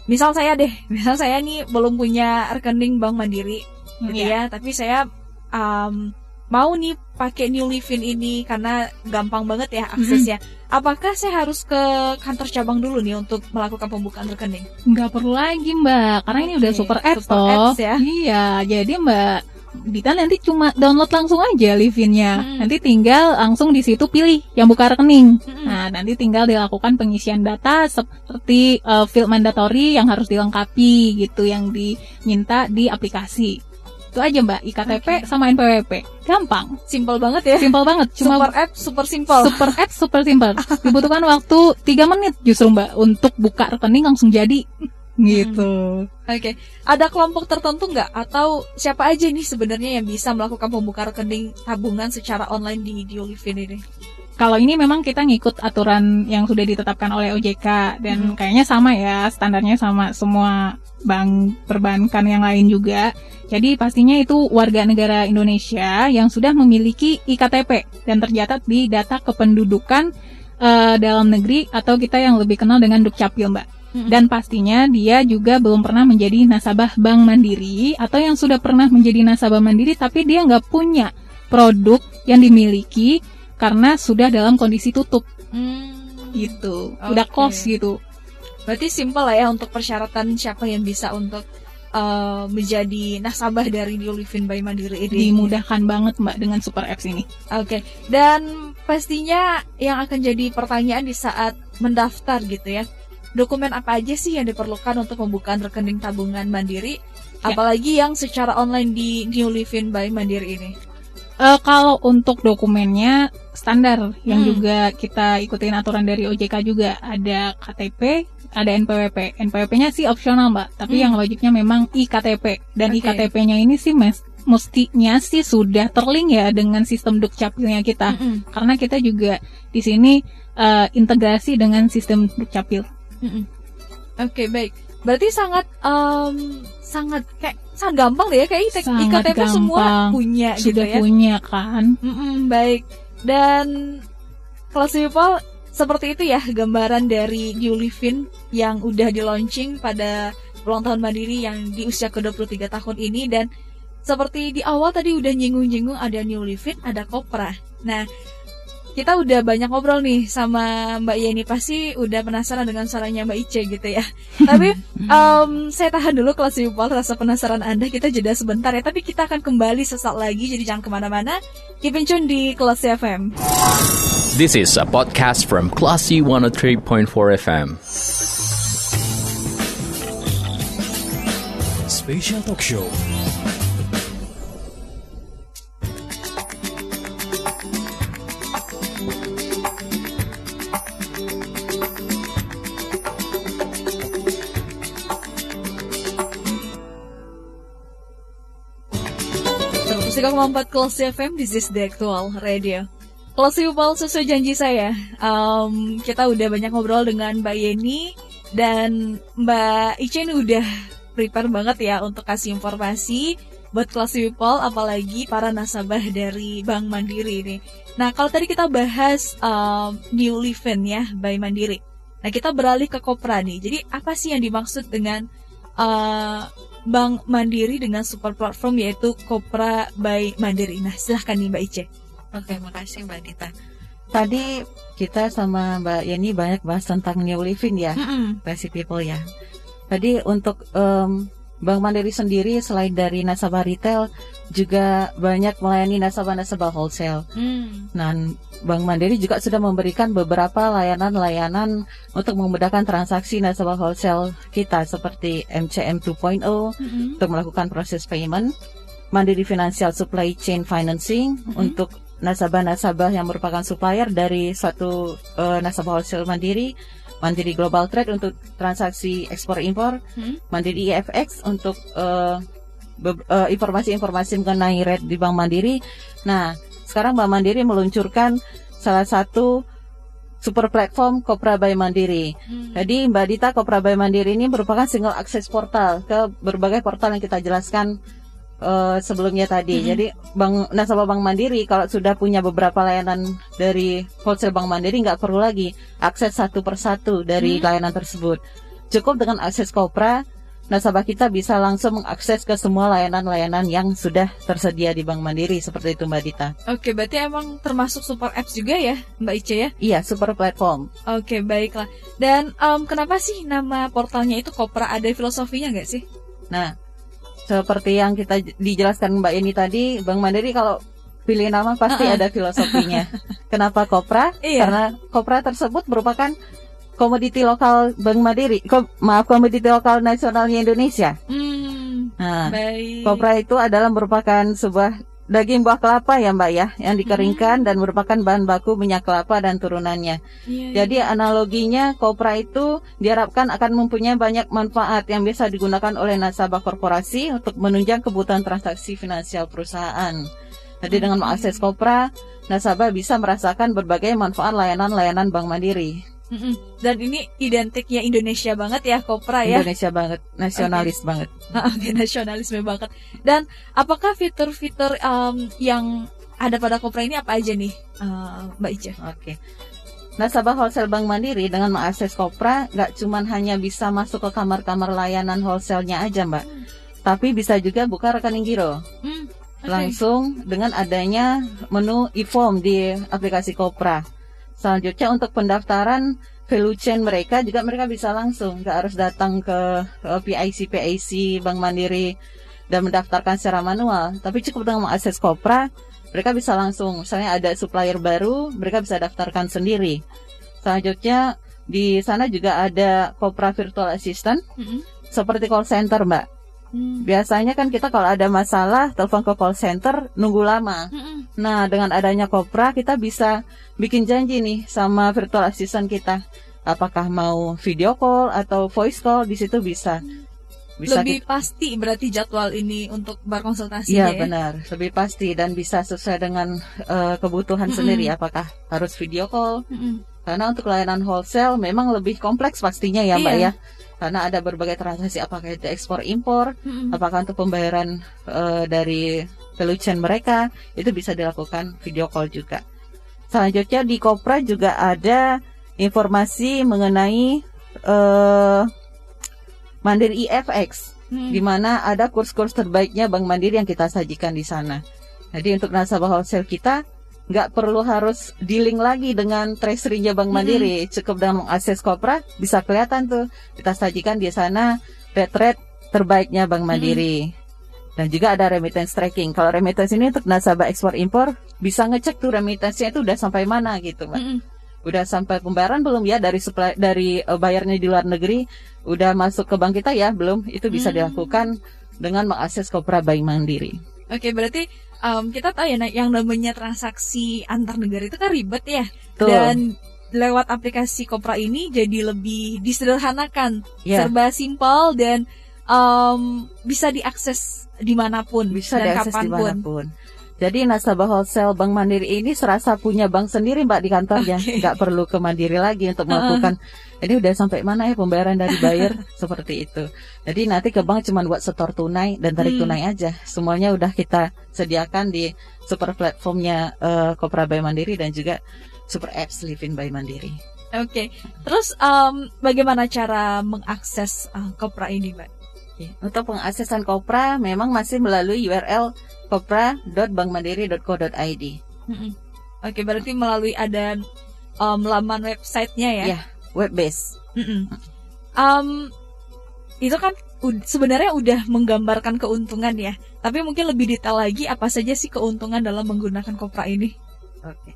misal saya deh, <laughs> misal saya nih belum punya rekening Bank Mandiri, gitu Iya. ya, tapi saya em, mau nih pakai New Livin ini karena gampang banget ya aksesnya. Apakah saya harus ke kantor cabang dulu nih untuk melakukan pembukaan rekening? Nggak perlu lagi mbak, karena ini udah super apps super toh. apps ya. Iya, jadi mbak Dita nanti cuma download langsung aja Livinnya. Hmm. Nanti tinggal langsung di situ pilih yang buka rekening. Mm-mm. Nah, nanti tinggal dilakukan pengisian data seperti eh, field mandatory yang harus dilengkapi gitu, yang diminta di aplikasi. Itu aja mbak. IKTP sama NPWP. Gampang, Simpel banget ya. simpel banget. Cuma super app, super simpel. super app super simple. <laughs> Dibutuhkan waktu 3 menit justru Mbak untuk buka rekening langsung jadi. Gitu. Oke, ada kelompok tertentu nggak atau siapa aja nih sebenarnya yang bisa melakukan pembukaan rekening tabungan secara online di di Olivin ini? Kalau ini memang kita ngikut aturan yang sudah ditetapkan oleh OJK dan kayaknya sama ya, standarnya sama semua bank perbankan yang lain juga. Jadi pastinya itu warga negara Indonesia yang sudah memiliki IKTP dan tercatat di data kependudukan eh, dalam negeri atau kita yang lebih kenal dengan Dukcapil, Mbak. Mm-mm. Dan pastinya dia juga belum pernah menjadi nasabah Bank Mandiri atau yang sudah pernah menjadi nasabah Mandiri tapi dia nggak punya produk yang dimiliki karena sudah dalam kondisi tutup Hmm, gitu, udah Oke. close gitu. Berarti simpel lah ya untuk persyaratan siapa yang bisa untuk eh, menjadi nasabah dari di Olivin by Mandiri ini. Dimudahkan banget Mbak dengan super apps ini. Oke, dan pastinya yang akan jadi pertanyaan di saat mendaftar gitu ya. Dokumen apa aja sih yang diperlukan untuk pembukaan rekening tabungan Mandiri? Ya. Apalagi yang secara online di New Livin by Mandiri ini. Eh, kalau untuk dokumennya standar yang Hmm. juga kita ikutin aturan dari OJK juga ada KTP, ada NPWP. NPWP-nya sih opsional mbak, tapi Hmm. yang wajibnya memang IKTP dan Oke. IKTP-nya ini sih mes mestinya sih sudah terlink ya dengan sistem dukcapilnya kita, Mm-mm, karena kita juga di sini eh, integrasi dengan sistem dukcapil. mm-mm. Oke baik. Berarti sangat em, sangat kayak sangat gampang deh ya kayak IKTP semua punya gitu sudah ya. punya kan? Mm-mm, baik. Dan kelas people seperti itu ya gambaran dari New Livin yang udah di launching pada ulang tahun Mandiri yang di usia ke-23 tahun ini dan seperti di awal tadi udah nyinggung-nyinggung ada New Livin, ada Kopra. Nah, kita udah banyak ngobrol nih sama Mbak Yeni pasti udah penasaran dengan suaranya Mbak Ice gitu ya. <laughs> Tapi em, saya tahan dulu kelas people rasa penasaran Anda kita jeda sebentar ya. Tapi kita akan kembali sesaat lagi jadi jangan ke mana-mana. Keep in tune di kelas FM. This is a podcast from Classy 103.4 FM. Special Talk Show. Terus 3,4 Kelas FM, this is the actual radio. Kelas Yupal sesuai janji saya, em, kita udah banyak ngobrol dengan Mbak Yeni dan Mbak Ice ini udah prepare banget ya untuk kasih informasi buat kelas people apalagi para nasabah dari Bank Mandiri ini. Nah, kalau tadi kita bahas um, New Living ya by Mandiri. Nah, kita beralih ke Kopra nih. Jadi, apa sih yang dimaksud dengan uh, Bank Mandiri dengan super platform yaitu Kopra by Mandiri? Nah, silahkan nih Mbak Ice. Oke, makasih Mbak Dita. Tadi kita sama Mbak Yani banyak bahas tentang New Living ya, Mm-mm. Basic People ya. Tadi untuk em, Bank Mandiri sendiri selain dari nasabah retail juga banyak melayani nasabah-nasabah wholesale. Hmm. Dan Bank Mandiri juga sudah memberikan beberapa layanan-layanan untuk memudahkan transaksi nasabah wholesale kita seperti MCM 2.0 Mm-mm. untuk melakukan proses payment, Mandiri Financial Supply Chain Financing untuk nasabah-nasabah yang merupakan supplier dari suatu eh, nasabah wholesale Mandiri, Mandiri Global Trade untuk transaksi ekspor impor, Hmm. Mandiri EFX untuk eh, be- eh, informasi-informasi mengenai rate di Bank Mandiri. Nah, sekarang Bank Mandiri meluncurkan salah satu super platform Kopra by Mandiri. Hmm. Jadi Mbak Dita Kopra by Mandiri ini merupakan single access portal ke berbagai portal yang kita jelaskan eh, sebelumnya tadi. Mhm. Jadi Bank nasabah Bank Mandiri kalau sudah punya beberapa layanan dari wholesale Bank Mandiri nggak perlu lagi akses satu persatu dari Mhm. layanan tersebut. Cukup dengan akses Kopra, nasabah kita bisa langsung mengakses ke semua layanan-layanan yang sudah tersedia di Bank Mandiri seperti itu Mbak Dita. Oke, berarti emang termasuk super apps juga ya, Mbak Ice ya? Iya, super platform. Oke, baiklah. Dan em, kenapa sih nama portalnya itu Kopra? Ada filosofinya nggak sih? Nah, seperti yang kita dijelaskan Mbak ini tadi, Bank Mandiri kalau pilih nama pasti Uh-uh. ada filosofinya. <laughs> Kenapa Kopra? Iya. Karena Kopra tersebut merupakan komoditi lokal Bank Mandiri. Ko- maaf, komoditi lokal nasionalnya Indonesia. Hmm, Nah, baik. Kopra itu adalah merupakan sebuah daging buah kelapa ya Mbak ya, yang dikeringkan dan merupakan bahan baku minyak kelapa dan turunannya. Iya, Jadi analoginya kopra itu diharapkan akan mempunyai banyak manfaat yang bisa digunakan oleh nasabah korporasi untuk menunjang kebutuhan transaksi finansial perusahaan. Jadi dengan mengakses kopra, nasabah bisa merasakan berbagai manfaat layanan-layanan Bank Mandiri. Mm-mm. Dan ini identiknya Indonesia banget ya, Kopra ya. Indonesia banget, nasionalis banget. <laughs> Oke, nasionalisme banget. Dan apakah fitur-fitur em, yang ada pada Kopra ini apa aja nih, eh, Mbak Ica? Oke. Nasabah wholesale Bank Mandiri dengan mengakses Kopra nggak cuman hanya bisa masuk ke kamar-kamar layanan wholesale-nya aja, Mbak. Tapi bisa juga buka rekening giro. Hmm, oke. langsung dengan adanya menu e-form di aplikasi Kopra. Selanjutnya untuk pendaftaran value chain mereka juga mereka bisa langsung, nggak harus datang ke PIC PIC Bank Mandiri dan mendaftarkan secara manual. Tapi cukup dengan mengakses Kopra, mereka bisa langsung. Misalnya ada supplier baru, mereka bisa daftarkan sendiri. Selanjutnya di sana juga ada Kopra Virtual Assistant Mm-mm. seperti call center, Mbak. Hmm. Biasanya kan kita kalau ada masalah telepon ke call center nunggu lama. Mm-mm. Nah, dengan adanya Kopra kita bisa bikin janji nih sama virtual assistant kita. Apakah mau video call atau voice call di situ bisa. Bisa Lebih pasti berarti jadwal ini untuk berkonsultasi Iya ya. benar, lebih pasti dan bisa sesuai dengan eh, kebutuhan sendiri. Apakah harus video call? Karena untuk layanan wholesale memang lebih kompleks pastinya ya Mbak Iya. ya. Karena ada berbagai transaksi apakah itu ekspor impor, Mm-mm. apakah untuk pembayaran eh, dari value chain mereka itu bisa dilakukan video call juga. Selanjutnya di Kopra juga ada informasi mengenai eh, Mandiri EFX Hmm. di mana ada kurs-kurs terbaiknya Bank Mandiri yang kita sajikan di sana. Jadi untuk nasabah wholesale kita nggak perlu harus dealing lagi dengan treasury-nya Bank Mandiri, cukup dengan mengakses Kopra bisa kelihatan tuh kita sajikan di sana rate-rate terbaiknya Bank Mandiri. Dan juga ada remittance tracking. Kalau remittance ini untuk nasabah ekspor impor bisa ngecek tuh remittance-nya itu udah sampai mana gitu, Mbak. Mm-mm. Udah sampai pembayaran belum ya dari supply dari eh, bayarnya di luar negeri udah masuk ke bank kita ya belum? Itu bisa Hmm. dilakukan dengan mengakses Kopra Bank Mandiri. Oke, berarti em, kita tahu ya yang namanya transaksi antar negara itu kan ribet ya. Tuh. Dan lewat aplikasi Kopra ini jadi lebih disederhanakan, Ya. serba simpel dan em, bisa diakses di mana pun bisa dan diakses kapan pun. di mana pun. Jadi nasabah wholesale Bank Mandiri ini serasa punya bank sendiri Mbak di kantornya, Oke. nggak perlu ke Mandiri lagi untuk melakukan. Ini udah sampai mana ya pembayaran dari buyer <laughs> seperti itu. Jadi nanti ke bank cuma buat setor tunai dan tarik Hmm. tunai aja. Semuanya udah kita sediakan di super platformnya eh, Kopra by Mandiri dan juga super apps Livin by Mandiri. Oke. Terus em, bagaimana cara mengakses eh, Kopra ini, Mbak? Oke, Untuk pengaksesan Kopra memang masih melalui URL kopra.bankmandiri.co.id. Mm-mm. Oke, berarti melalui ada em, laman websitenya ya? Iya. Web base. Em, itu kan sebenarnya udah menggambarkan keuntungan ya. Tapi mungkin lebih detail lagi apa saja sih keuntungan dalam menggunakan Kopra ini? Oke.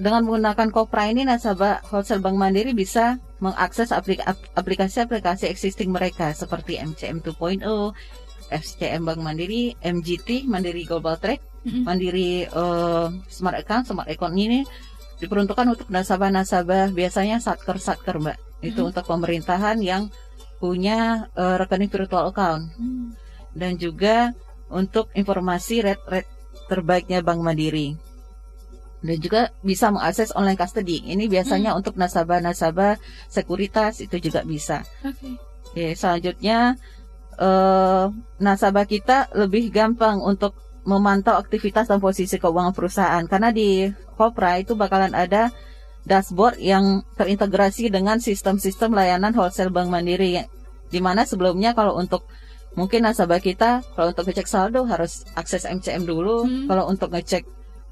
Dengan menggunakan Kopra ini nasabah wholesale Bank Mandiri bisa mengakses aplik- ap- aplikasi-aplikasi existing mereka seperti MCM 2.0, FCM Bank Mandiri, MGT, Mandiri Global Trade, Mm-mm. Mandiri eh, Smart Account, Smart Account ini diperuntukkan untuk nasabah-nasabah biasanya satker-satker Mbak. Itu Mhm. untuk pemerintahan yang punya eh, rekening virtual account Hmm. dan juga untuk informasi rate-rate terbaiknya Bank Mandiri. Dan juga bisa mengakses online custody. Ini biasanya untuk nasabah-nasabah sekuritas itu juga bisa. Oke. Oke, selanjutnya eh, nasabah kita lebih gampang untuk memantau aktivitas dan posisi keuangan perusahaan karena di Kopra itu bakalan ada dashboard yang terintegrasi dengan sistem-sistem layanan wholesale Bank Mandiri yang di mana sebelumnya kalau untuk mungkin nasabah kita kalau untuk ngecek saldo harus akses MCM dulu, Hmm. kalau untuk ngecek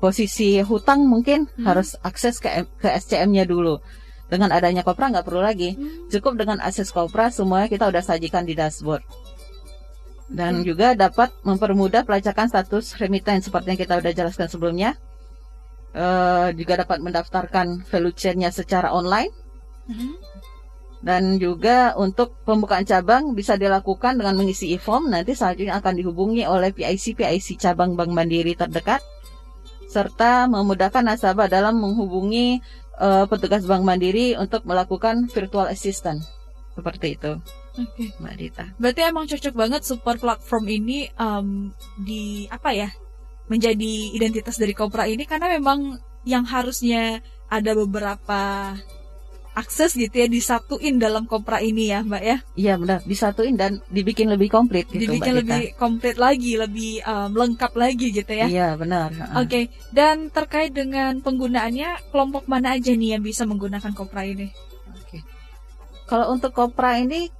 posisi hutang mungkin Hmm. harus akses ke ke SCM-nya dulu. Dengan adanya Kopra nggak perlu lagi. Hmm. Cukup dengan akses Kopra semuanya kita udah sajikan di dashboard. Dan Oke. juga dapat mempermudah pelacakan status remittance seperti yang kita udah jelaskan sebelumnya. Eh, juga dapat mendaftarkan value chain-nya secara online Mm-mm. dan juga untuk pembukaan cabang bisa dilakukan dengan mengisi e-form nanti selanjutnya akan dihubungi oleh PIC PIC cabang Bank Mandiri terdekat serta memudahkan nasabah dalam menghubungi eh, petugas Bank Mandiri untuk melakukan virtual assistant seperti itu Oke. Mbak Dita. Berarti emang cocok banget super platform ini em, di apa ya menjadi identitas dari Kopra ini karena memang yang harusnya ada beberapa akses gitu ya disatuin dalam Kopra ini ya Mbak ya Iya benar disatuin dan dibikin lebih komplit gitu dibikin Mbak lebih komplit lagi lebih em, lengkap lagi gitu ya. Iya benar. Oke dan terkait dengan penggunaannya kelompok mana aja nih yang bisa menggunakan Kopra ini? Oke. Kalau untuk Kopra ini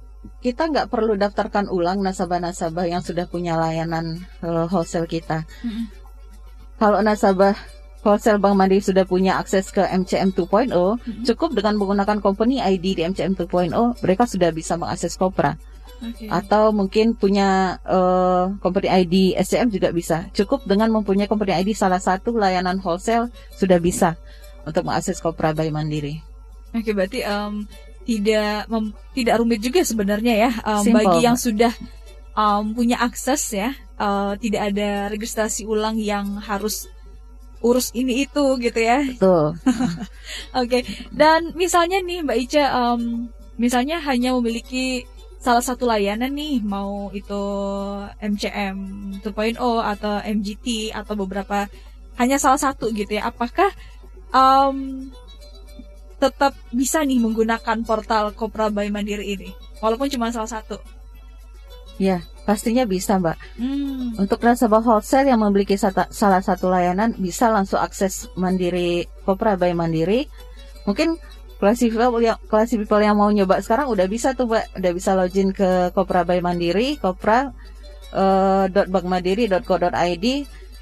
kita nggak perlu daftarkan ulang nasabah-nasabah yang sudah punya layanan eh, wholesale kita. Mm-mm. Kalau nasabah wholesale Bank Mandiri sudah punya akses ke MCM 2.0, Mm-mm. cukup dengan menggunakan company ID di MCM 2.0, mereka sudah bisa mengakses Kopra. Oke. Atau mungkin punya eh, company ID SCM juga bisa. Cukup dengan mempunyai company ID salah satu layanan wholesale sudah bisa untuk mengakses Kopra by Mandiri. Oke, berarti em, tidak mem- tidak rumit juga sebenarnya ya Simple, bagi yang sudah em, punya akses ya, eh, tidak ada registrasi ulang yang harus urus ini itu gitu ya. Betul. <laughs> Oke, dan misalnya nih Mbak Ica, em, misalnya hanya memiliki salah satu layanan nih, mau itu MCM 2.0 atau MGT atau beberapa hanya salah satu gitu ya. Apakah em, tetap bisa nih menggunakan portal Kopra by Mandiri ini, walaupun cuma salah satu? Ya, pastinya bisa, Mbak. Hmm. Untuk nasabah wholesale yang memiliki sata- salah satu layanan bisa langsung akses Mandiri Kopra by Mandiri. Mungkin classy people yang classy people yang mau nyoba sekarang udah bisa tuh, Mbak. Udah bisa login ke Kopra by Mandiri, kopra eh, .bankmandiri.co.id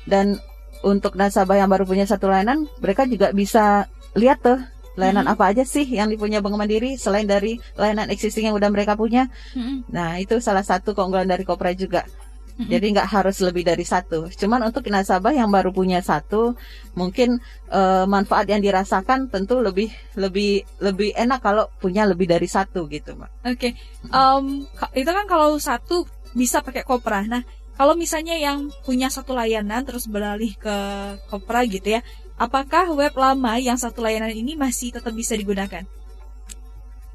dan untuk nasabah yang baru punya satu layanan, mereka juga bisa lihat tuh layanan Mhm. apa aja sih yang dipunya Bank Mandiri selain dari layanan existing yang udah mereka punya. Hmm. Nah, itu salah satu keunggulan dari Kopra juga. Hmm. Jadi nggak harus lebih dari satu. Cuman untuk nasabah yang baru punya satu, mungkin eh, manfaat yang dirasakan tentu lebih lebih lebih enak kalau punya lebih dari satu gitu, Mbak. Oke, Em, ka- itu kan kalau satu bisa pakai Kopra. Nah, kalau misalnya yang punya satu layanan terus beralih ke Kopra gitu ya, apakah web lama yang satu layanan ini masih tetap bisa digunakan?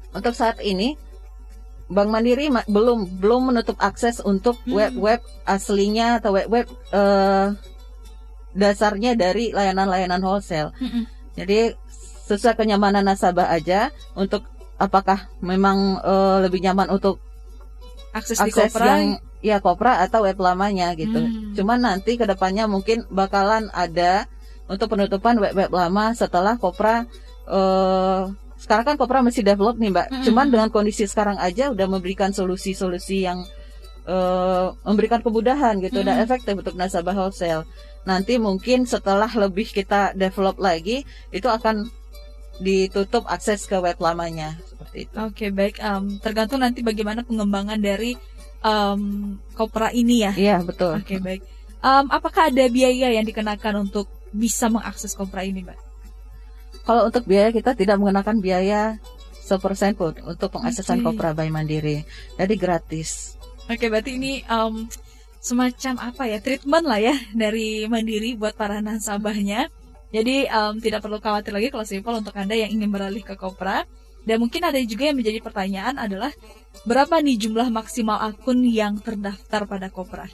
Untuk saat ini Bank Mandiri ma- belum belum menutup akses untuk Hmm. web-web aslinya atau web-web eh, dasarnya dari layanan-layanan wholesale. Mm-mm. Jadi sesuai kenyamanan nasabah aja untuk apakah memang eh, lebih nyaman untuk Akses, di akses Kopra. yang ya kopra atau web lamanya gitu. Hmm. Cuman nanti ke depannya mungkin bakalan ada untuk penutupan web-web lama setelah kopra eh sekarang kan kopra masih develop nih mbak. Hmm. Cuman dengan kondisi sekarang aja udah memberikan solusi-solusi yang eh memberikan kemudahan gitu dan Hmm. efektif untuk nasabah wholesale. Nanti mungkin setelah lebih kita develop lagi itu akan ditutup akses ke web lamanya seperti itu. Oke, baik. Em, tergantung nanti bagaimana pengembangan dari em, Kopra ini ya. Iya betul. Oke, baik. Em, apakah ada biaya yang dikenakan untuk bisa mengakses Kopra ini, Mbak? Kalau untuk biaya kita tidak menggunakan biaya sepersen pun untuk pengaksesan Oke. Kopra by Mandiri. Jadi gratis. Oke, berarti ini em, semacam apa ya treatment lah ya dari Mandiri buat para nasabahnya. Jadi em, tidak perlu khawatir lagi kalau simple untuk anda yang ingin beralih ke Kopra. Dan mungkin ada juga yang menjadi pertanyaan adalah berapa nih jumlah maksimal akun yang terdaftar pada Kopra?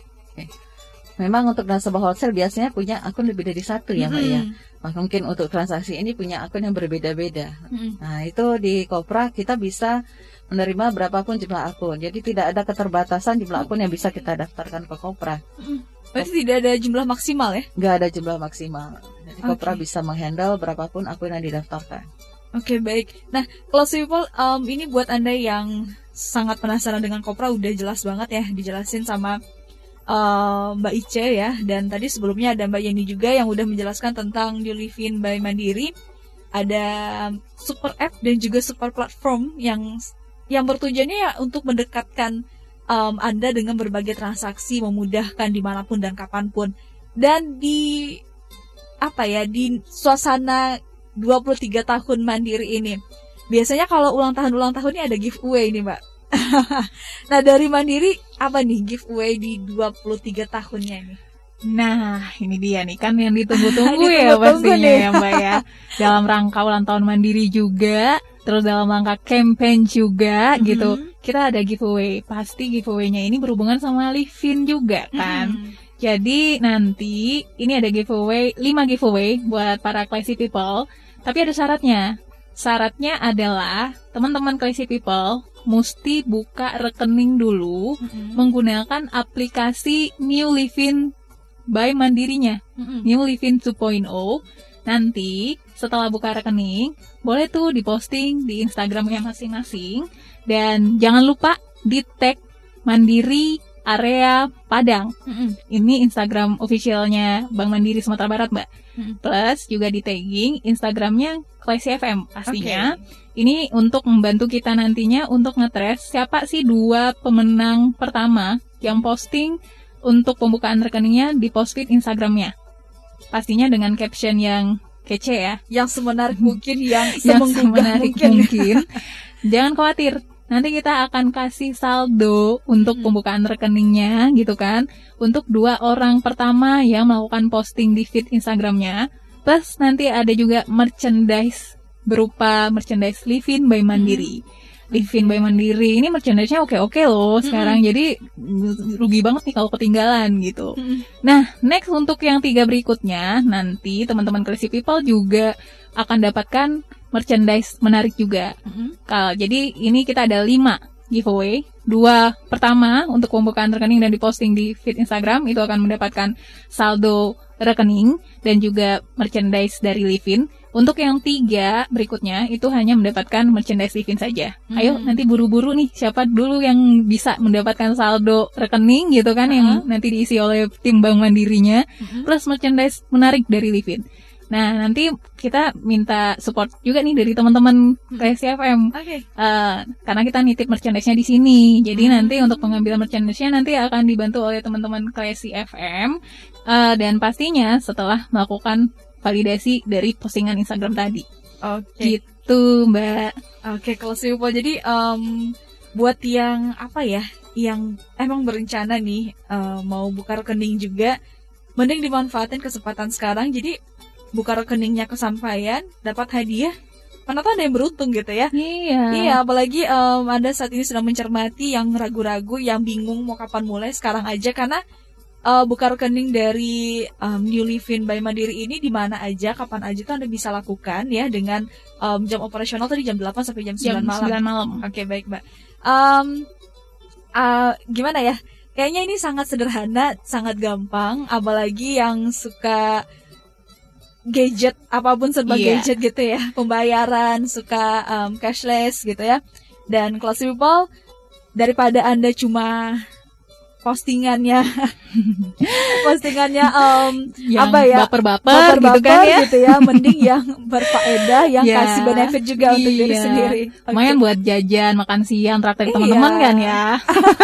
Memang untuk nasabah wholesale biasanya punya akun lebih dari satu ya Mbak ya. Mm-mm. Nah, mungkin untuk transaksi ini punya akun yang berbeda-beda. Mm-mm. Nah itu di Kopra kita bisa menerima berapapun jumlah akun. Jadi tidak ada keterbatasan jumlah akun yang bisa kita daftarkan ke Kopra. Berarti tidak ada jumlah maksimal ya? Nggak ada jumlah maksimal. Jadi Kopra Oke. bisa menghandle berapapun akun yang didaftarkan. Oke baik. Nah kalau people um, ini buat anda yang sangat penasaran dengan Kopra udah jelas banget ya dijelasin sama uh, Mbak Ice ya. Dan tadi sebelumnya ada Mbak Yeni juga yang udah menjelaskan tentang New Living by Mandiri. Ada super app dan juga super platform yang yang bertujuannya ya untuk mendekatkan um, anda dengan berbagai transaksi, memudahkan di mana pun dan kapan pun. Dan di apa ya di suasana 23 tahun mandiri ini. Biasanya kalau ulang tahun ulang tahun ini ada giveaway nih, Mbak. Nah, dari Mandiri apa nih giveaway di 23 tahunnya ini? Nah, ini dia nih kan yang ditunggu-tunggu <laughs> ya pastinya ya Mbak ya. Dalam rangka ulang tahun Mandiri juga, terus dalam rangka campaign juga Mhm. gitu. Kita ada giveaway. Pasti giveaway-nya ini berhubungan sama Livin juga kan. Hmm. Jadi nanti ini ada giveaway, 5 giveaway buat para classy people. Tapi ada syaratnya. Syaratnya adalah teman-teman classy people mesti buka rekening dulu Mm-mm. menggunakan aplikasi New Livin by Mandirinya. Mm-mm. New Livin 2.0. Nanti setelah buka rekening, boleh tuh diposting di Instagramnya masing-masing. Dan jangan lupa di tag Mandiri area Padang. Mm-mm. Ini Instagram officialnya Bank Mandiri Sumatera Barat, Mbak. Hmm. Plus juga di tagging Instagramnya Classy FM pastinya. Ini untuk membantu kita nantinya untuk ngetres siapa sih dua pemenang pertama yang posting untuk pembukaan rekeningnya di post feed Instagramnya. Pastinya dengan caption yang kece ya, Yang semenarik <laughs> mungkin, yang yang semenarik mungkin. mungkin. <laughs> Jangan khawatir, nanti kita akan kasih saldo untuk Hmm. pembukaan rekeningnya gitu kan, untuk dua orang pertama yang melakukan posting di feed Instagramnya. Plus nanti ada juga merchandise berupa merchandise Livin by Mandiri. Livin by Mandiri ini merchandise-nya oke-oke loh sekarang, jadi rugi banget nih kalau ketinggalan gitu. Mm-mm. Nah, next untuk yang tiga berikutnya, nanti teman-teman Crazy People juga akan dapatkan merchandise menarik juga. Kal, jadi ini kita ada lima giveaway. Dua pertama untuk pembukaan rekening dan diposting di feed Instagram itu akan mendapatkan saldo rekening dan juga merchandise dari Livin. Untuk yang tiga berikutnya itu hanya mendapatkan merchandise Livin saja. Ayo Hmm. nanti buru-buru nih siapa dulu yang bisa mendapatkan saldo rekening gitu kan yang nanti diisi oleh tim Bank Mandirinya Mm-mm. plus merchandise menarik dari Livin. Nah, nanti kita minta support juga nih dari teman-teman Classy FM. Oke. Eh, karena kita nitip merchandise-nya di sini. Jadi Hmm. nanti untuk pengambilan merchandise-nya nanti akan dibantu oleh teman-teman Classy FM. Eh, dan pastinya setelah melakukan validasi dari postingan Instagram tadi. Oke. Gitu, Mbak. Oke, kalau simple jadi em, buat yang apa ya, yang emang berencana nih eh, mau buka rekening juga, mending dimanfaatin kesempatan sekarang. Jadi buka rekeningnya kesampaian, dapat hadiah. Tuh ada yang beruntung gitu ya. Iya. Iya, apalagi em, Anda saat ini sedang mencermati yang ragu-ragu, yang bingung mau kapan mulai sekarang aja karena uh, buka rekening dari um, New Livin by Mandiri ini di mana aja, kapan aja tuh Anda bisa lakukan ya dengan um, jam operasional tadi jam 8 sampai jam 9 Jam malam. 9 malam. Oke, baik, Mbak. Um, uh, gimana ya? Kayaknya ini sangat sederhana, sangat gampang, apalagi yang suka gadget apa pun serba Iya. gadget gitu ya, pembayaran, suka um, cashless gitu ya. Dan classy people daripada Anda cuma postingannya <laughs> postingannya um, Yang apa ya baper-baper gitu kan ya. gitu ya mending yang <laughs> berfaedah yang Ya. kasih benefit juga untuk diri Iya. sendiri Oke. Lumayan buat jajan, makan siang, traktir Iya. teman-teman kan ya.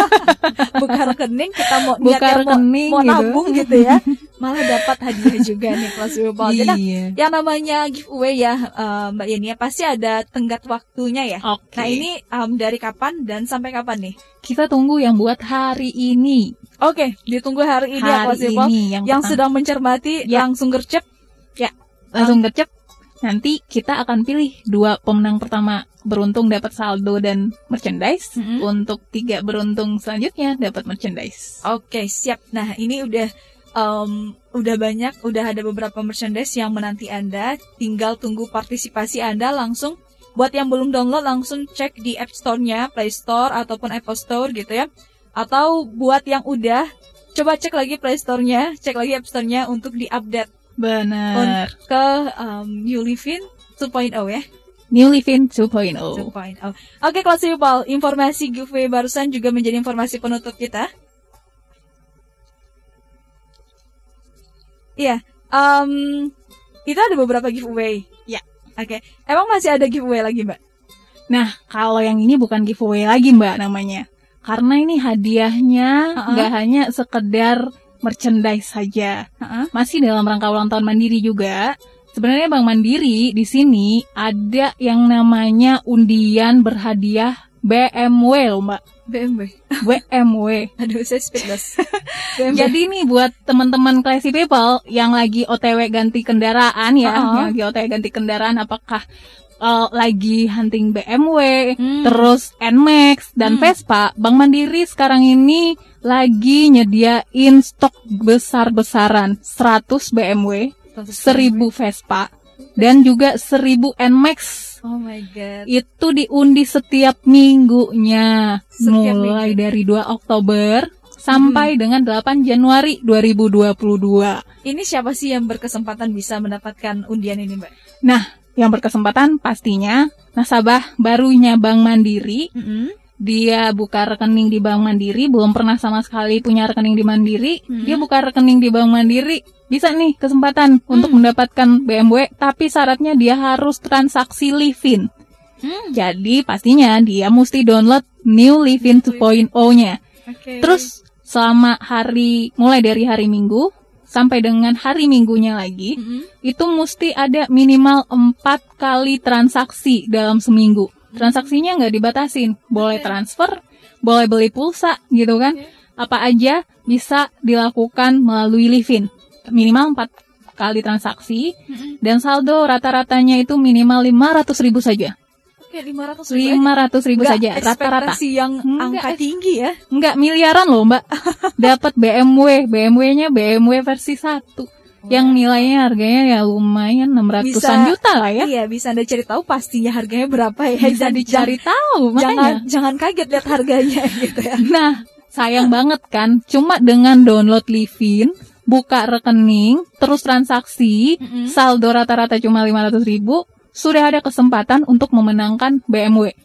<laughs> buka rekening kita mau Buka niatnya mau- rekening mau, gitu. nabung gitu ya malah dapat hadiah <laughs> juga nih kelas people Jadi, Iya. yang namanya giveaway ya eh, Mbak Yeni ya pasti ada tenggat waktunya ya Oke. nah ini em, dari kapan dan sampai kapan nih kita tunggu yang buat hari ini. oke ditunggu hari ini ya hari kelas people ini yang, yang sedang mencermati Ya. langsung gercep langsung gercep. Nanti kita akan pilih dua pemenang pertama beruntung dapat saldo dan merchandise. Mm-mm. Untuk tiga beruntung selanjutnya dapat merchandise. Oke, siap. Nah, ini udah em, udah banyak, udah ada beberapa merchandise yang menanti Anda. Tinggal tunggu partisipasi Anda langsung. Buat yang belum download, langsung cek di App Store-nya, Play Store ataupun Apple Store gitu ya. Atau buat yang udah, coba cek lagi Play Store-nya, cek lagi App Store-nya untuk diupdate Benar. ke um, New Livin 2.0 ya. New Livin 2.0. 2.0. Oke, kelas people, informasi giveaway barusan juga menjadi informasi penutup kita. Iya, um, itu ada beberapa giveaway. Ya. Oke, emang masih ada giveaway lagi, Mbak? Nah, kalau yang ini bukan giveaway lagi Mbak namanya. Karena ini hadiahnya nggak hanya sekedar merchandise saja. Heeh. Masih dalam rangka ulang tahun Mandiri juga. Sebenarnya Bank Mandiri di sini ada yang namanya undian berhadiah BMW loh Mbak. BMW. <laughs> BMW. Aduh, saya speechless. <laughs> BMW. Jadi nih buat teman-teman classy people yang lagi OTW ganti kendaraan ya, Uh-uh. yang lagi OTW ganti kendaraan apakah uh, lagi hunting BMW, Hmm. terus Nmax dan Hmm. Vespa, Bank Mandiri sekarang ini lagi nyediain stok besar-besaran 100 BMW, 1000 Vespa dan juga 1000 Nmax. Oh my god. Itu diundi setiap minggunya Setiap mulai minggu. dari 2 Oktober sampai dengan 8 Januari 2022. Ini siapa sih yang berkesempatan bisa mendapatkan undian ini, Mbak? Nah, yang berkesempatan pastinya nasabah barunya Bank Mandiri Mm-mm. Dia buka rekening di Bank Mandiri, belum pernah sama sekali punya rekening di Mandiri, Hmm. dia buka rekening di Bank Mandiri, bisa nih kesempatan untuk mendapatkan BMW, tapi syaratnya dia harus transaksi Livin. Hmm. Jadi pastinya dia mesti download New Livin 2.0-nya. Oke. Terus selama hari mulai dari hari Minggu sampai dengan hari Minggunya lagi, Mm-mm. itu mesti ada minimal empat kali transaksi dalam seminggu. Transaksinya nggak dibatasin, boleh transfer, boleh beli pulsa gitu kan. Apa aja bisa dilakukan melalui Livin. Minimal empat kali transaksi dan saldo rata-ratanya itu minimal 500 ribu saja. Oke, 500 ribu. 500 ribu Nggak saja rata-rata. yang Nggak angka tinggi ya. Enggak miliaran loh mbak. <laughs> Dapat BMW, BMW-nya BMW versi 1 yang nilainya harganya ya lumayan 600-an Bisa- juta lah ya. Iya, bisa Anda cari tahu pastinya harganya berapa ya. <laughs> Bisa Dan dicari tahu Jangan makanya. jangan kaget lihat harganya <laughs> gitu ya. Nah, sayang banget kan, cuma dengan download Livin, buka rekening, terus transaksi, saldo rata-rata cuma 500 ribu, sudah ada kesempatan untuk memenangkan BMW.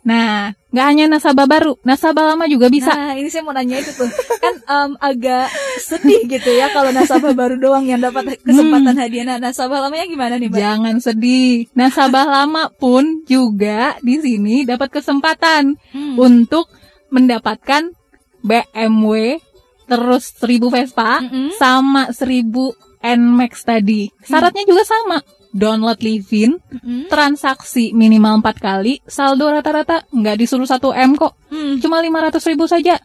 Nah, nggak hanya nasabah baru, nasabah lama juga bisa. Nah, ini saya mau nanya itu tuh. Kan em, agak sedih gitu ya kalau nasabah baru doang yang dapat kesempatan hadiah. Nah, nasabah lamanya gimana nih, Mbak? Jangan sedih, nasabah lama pun juga di sini dapat kesempatan Hmm. untuk mendapatkan BMW, terus 1000 Vespa, Mm-mm. sama 1000 Nmax tadi. Syaratnya juga sama. Download Livin, Mm-mm. transaksi minimal 4 kali, saldo rata-rata nggak disuruh 1 M kok. Hmm. Cuma 500 ribu saja.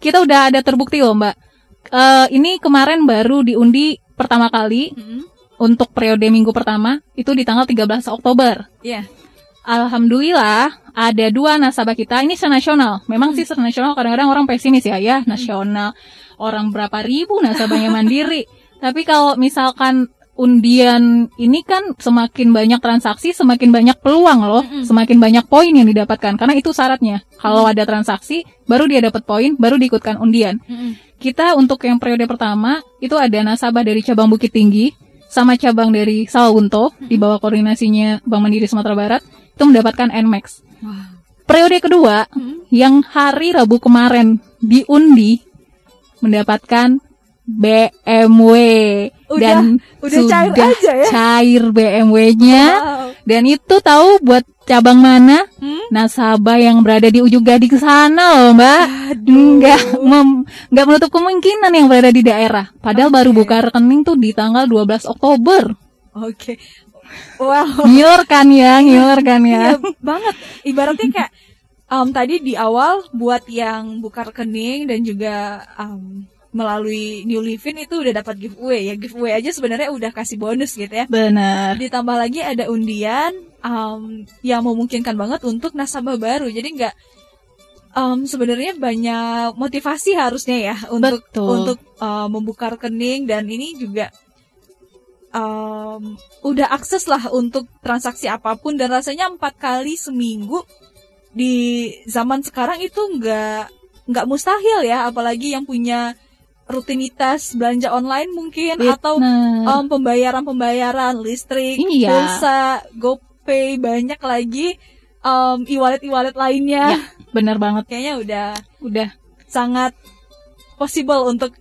Kita udah ada terbukti loh mbak. Eh, ini kemarin baru diundi pertama kali Mm-mm. untuk periode minggu pertama, itu di tanggal 13 Oktober. Iya. Alhamdulillah ada dua nasabah kita ini senasional. Memang sih senasional kadang-kadang orang pesimis ya, ya nasional orang berapa ribu nasabahnya mandiri. <laughs> Tapi kalau misalkan undian ini kan semakin banyak transaksi, semakin banyak peluang loh, semakin banyak poin yang didapatkan. Karena itu syaratnya. Kalau ada transaksi, baru dia dapat poin, baru diikutkan undian. Kita untuk yang periode pertama itu ada nasabah dari cabang Bukit Tinggi sama cabang dari Sawunto di bawah koordinasinya Bank Mandiri Sumatera Barat itu mendapatkan Nmax. Periode kedua yang hari Rabu kemarin diundi mendapatkan BMW Udah- dan udah cair sudah aja ya? cair BMW-nya Wow. dan itu tahu buat cabang mana? Hmm? Nasabah yang berada di ujung gading sana loh, Mbak. Enggak enggak menutup kemungkinan yang berada di daerah. Padahal baru buka rekening tuh di tanggal 12 Oktober. Oke. Wow. Ngiler kan ya, ngiler kan ya. Iya banget. Ibaratnya kayak um, tadi di awal buat yang buka rekening dan juga um, melalui New Livin itu udah dapat giveaway ya. Giveaway aja sebenarnya udah kasih bonus gitu ya. Benar. Ditambah lagi ada undian um, yang memungkinkan banget untuk nasabah baru. Jadi nggak um, sebenarnya banyak motivasi harusnya ya untuk Betul. untuk uh, membuka rekening dan ini juga um, udah akses lah untuk transaksi apa pun dan rasanya empat kali seminggu di zaman sekarang itu nggak nggak mustahil ya apalagi yang punya rutinitas belanja online mungkin atau Benar. um, pembayaran-pembayaran listrik, Iya. pulsa, GoPay, banyak lagi um, e-wallet e-wallet lainnya. Ya, benar banget. Kayaknya udah Udah sangat possible untuk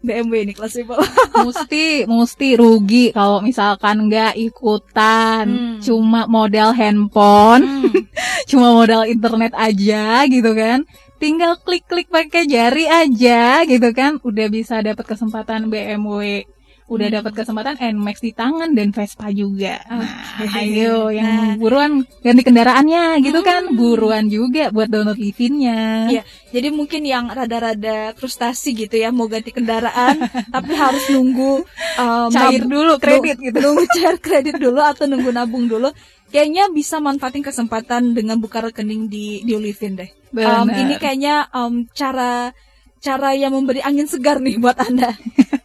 BMW ini classifiable. <laughs> mesti mesti rugi kalau misalkan nggak ikutan Hmm. cuma modal handphone <laughs> cuma modal internet aja gitu kan tinggal klik-klik pakai jari aja gitu kan udah bisa dapat kesempatan BMW udah Hmm. dapat kesempatan Nmax di tangan dan Vespa juga nah, Oke. ayo yang Nah. Hmm. buruan ganti kendaraannya gitu kan buruan juga buat download livinnya Iya, jadi mungkin yang rada-rada frustasi gitu ya mau ganti kendaraan <laughs> tapi harus nunggu um, Cair dulu kredit gitu. Nunggu cair kredit dulu atau nunggu nabung dulu. Kayaknya bisa manfaatin kesempatan dengan buka rekening di di Olivin deh. Um, ini kayaknya um, cara cara yang memberi angin segar nih buat anda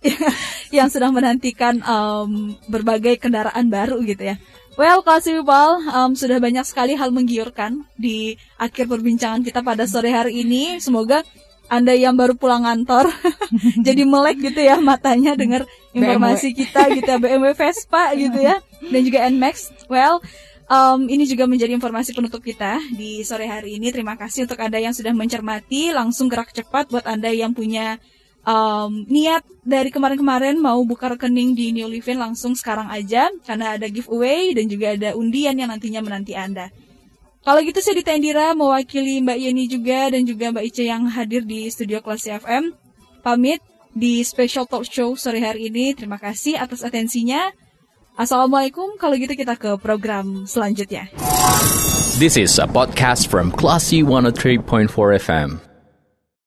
<laughs> yang sedang menantikan um, berbagai kendaraan baru gitu ya. Well, Classy People, um, sudah banyak sekali hal menggiurkan di akhir perbincangan kita pada sore hari ini. Semoga anda yang baru pulang kantor <laughs> jadi melek gitu ya matanya dengar informasi kita gitu ya BMW Vespa gitu ya dan juga Nmax. Well, Um, ini juga menjadi informasi penutup kita di sore hari ini. Terima kasih untuk Anda yang sudah mencermati. Langsung gerak cepat buat Anda yang punya um, niat dari kemarin-kemarin mau buka rekening di New Livin langsung sekarang aja. Karena ada giveaway dan juga ada undian yang nantinya menanti Anda. Kalau gitu saya Dita Indira mewakili Mbak Yeni juga dan juga Mbak Ice yang hadir di studio kelas FM. Pamit di special talk show sore hari ini. Terima kasih atas atensinya. Assalamualaikum. Kalau gitu kita ke program selanjutnya. This is a podcast from Classy 103.4 FM.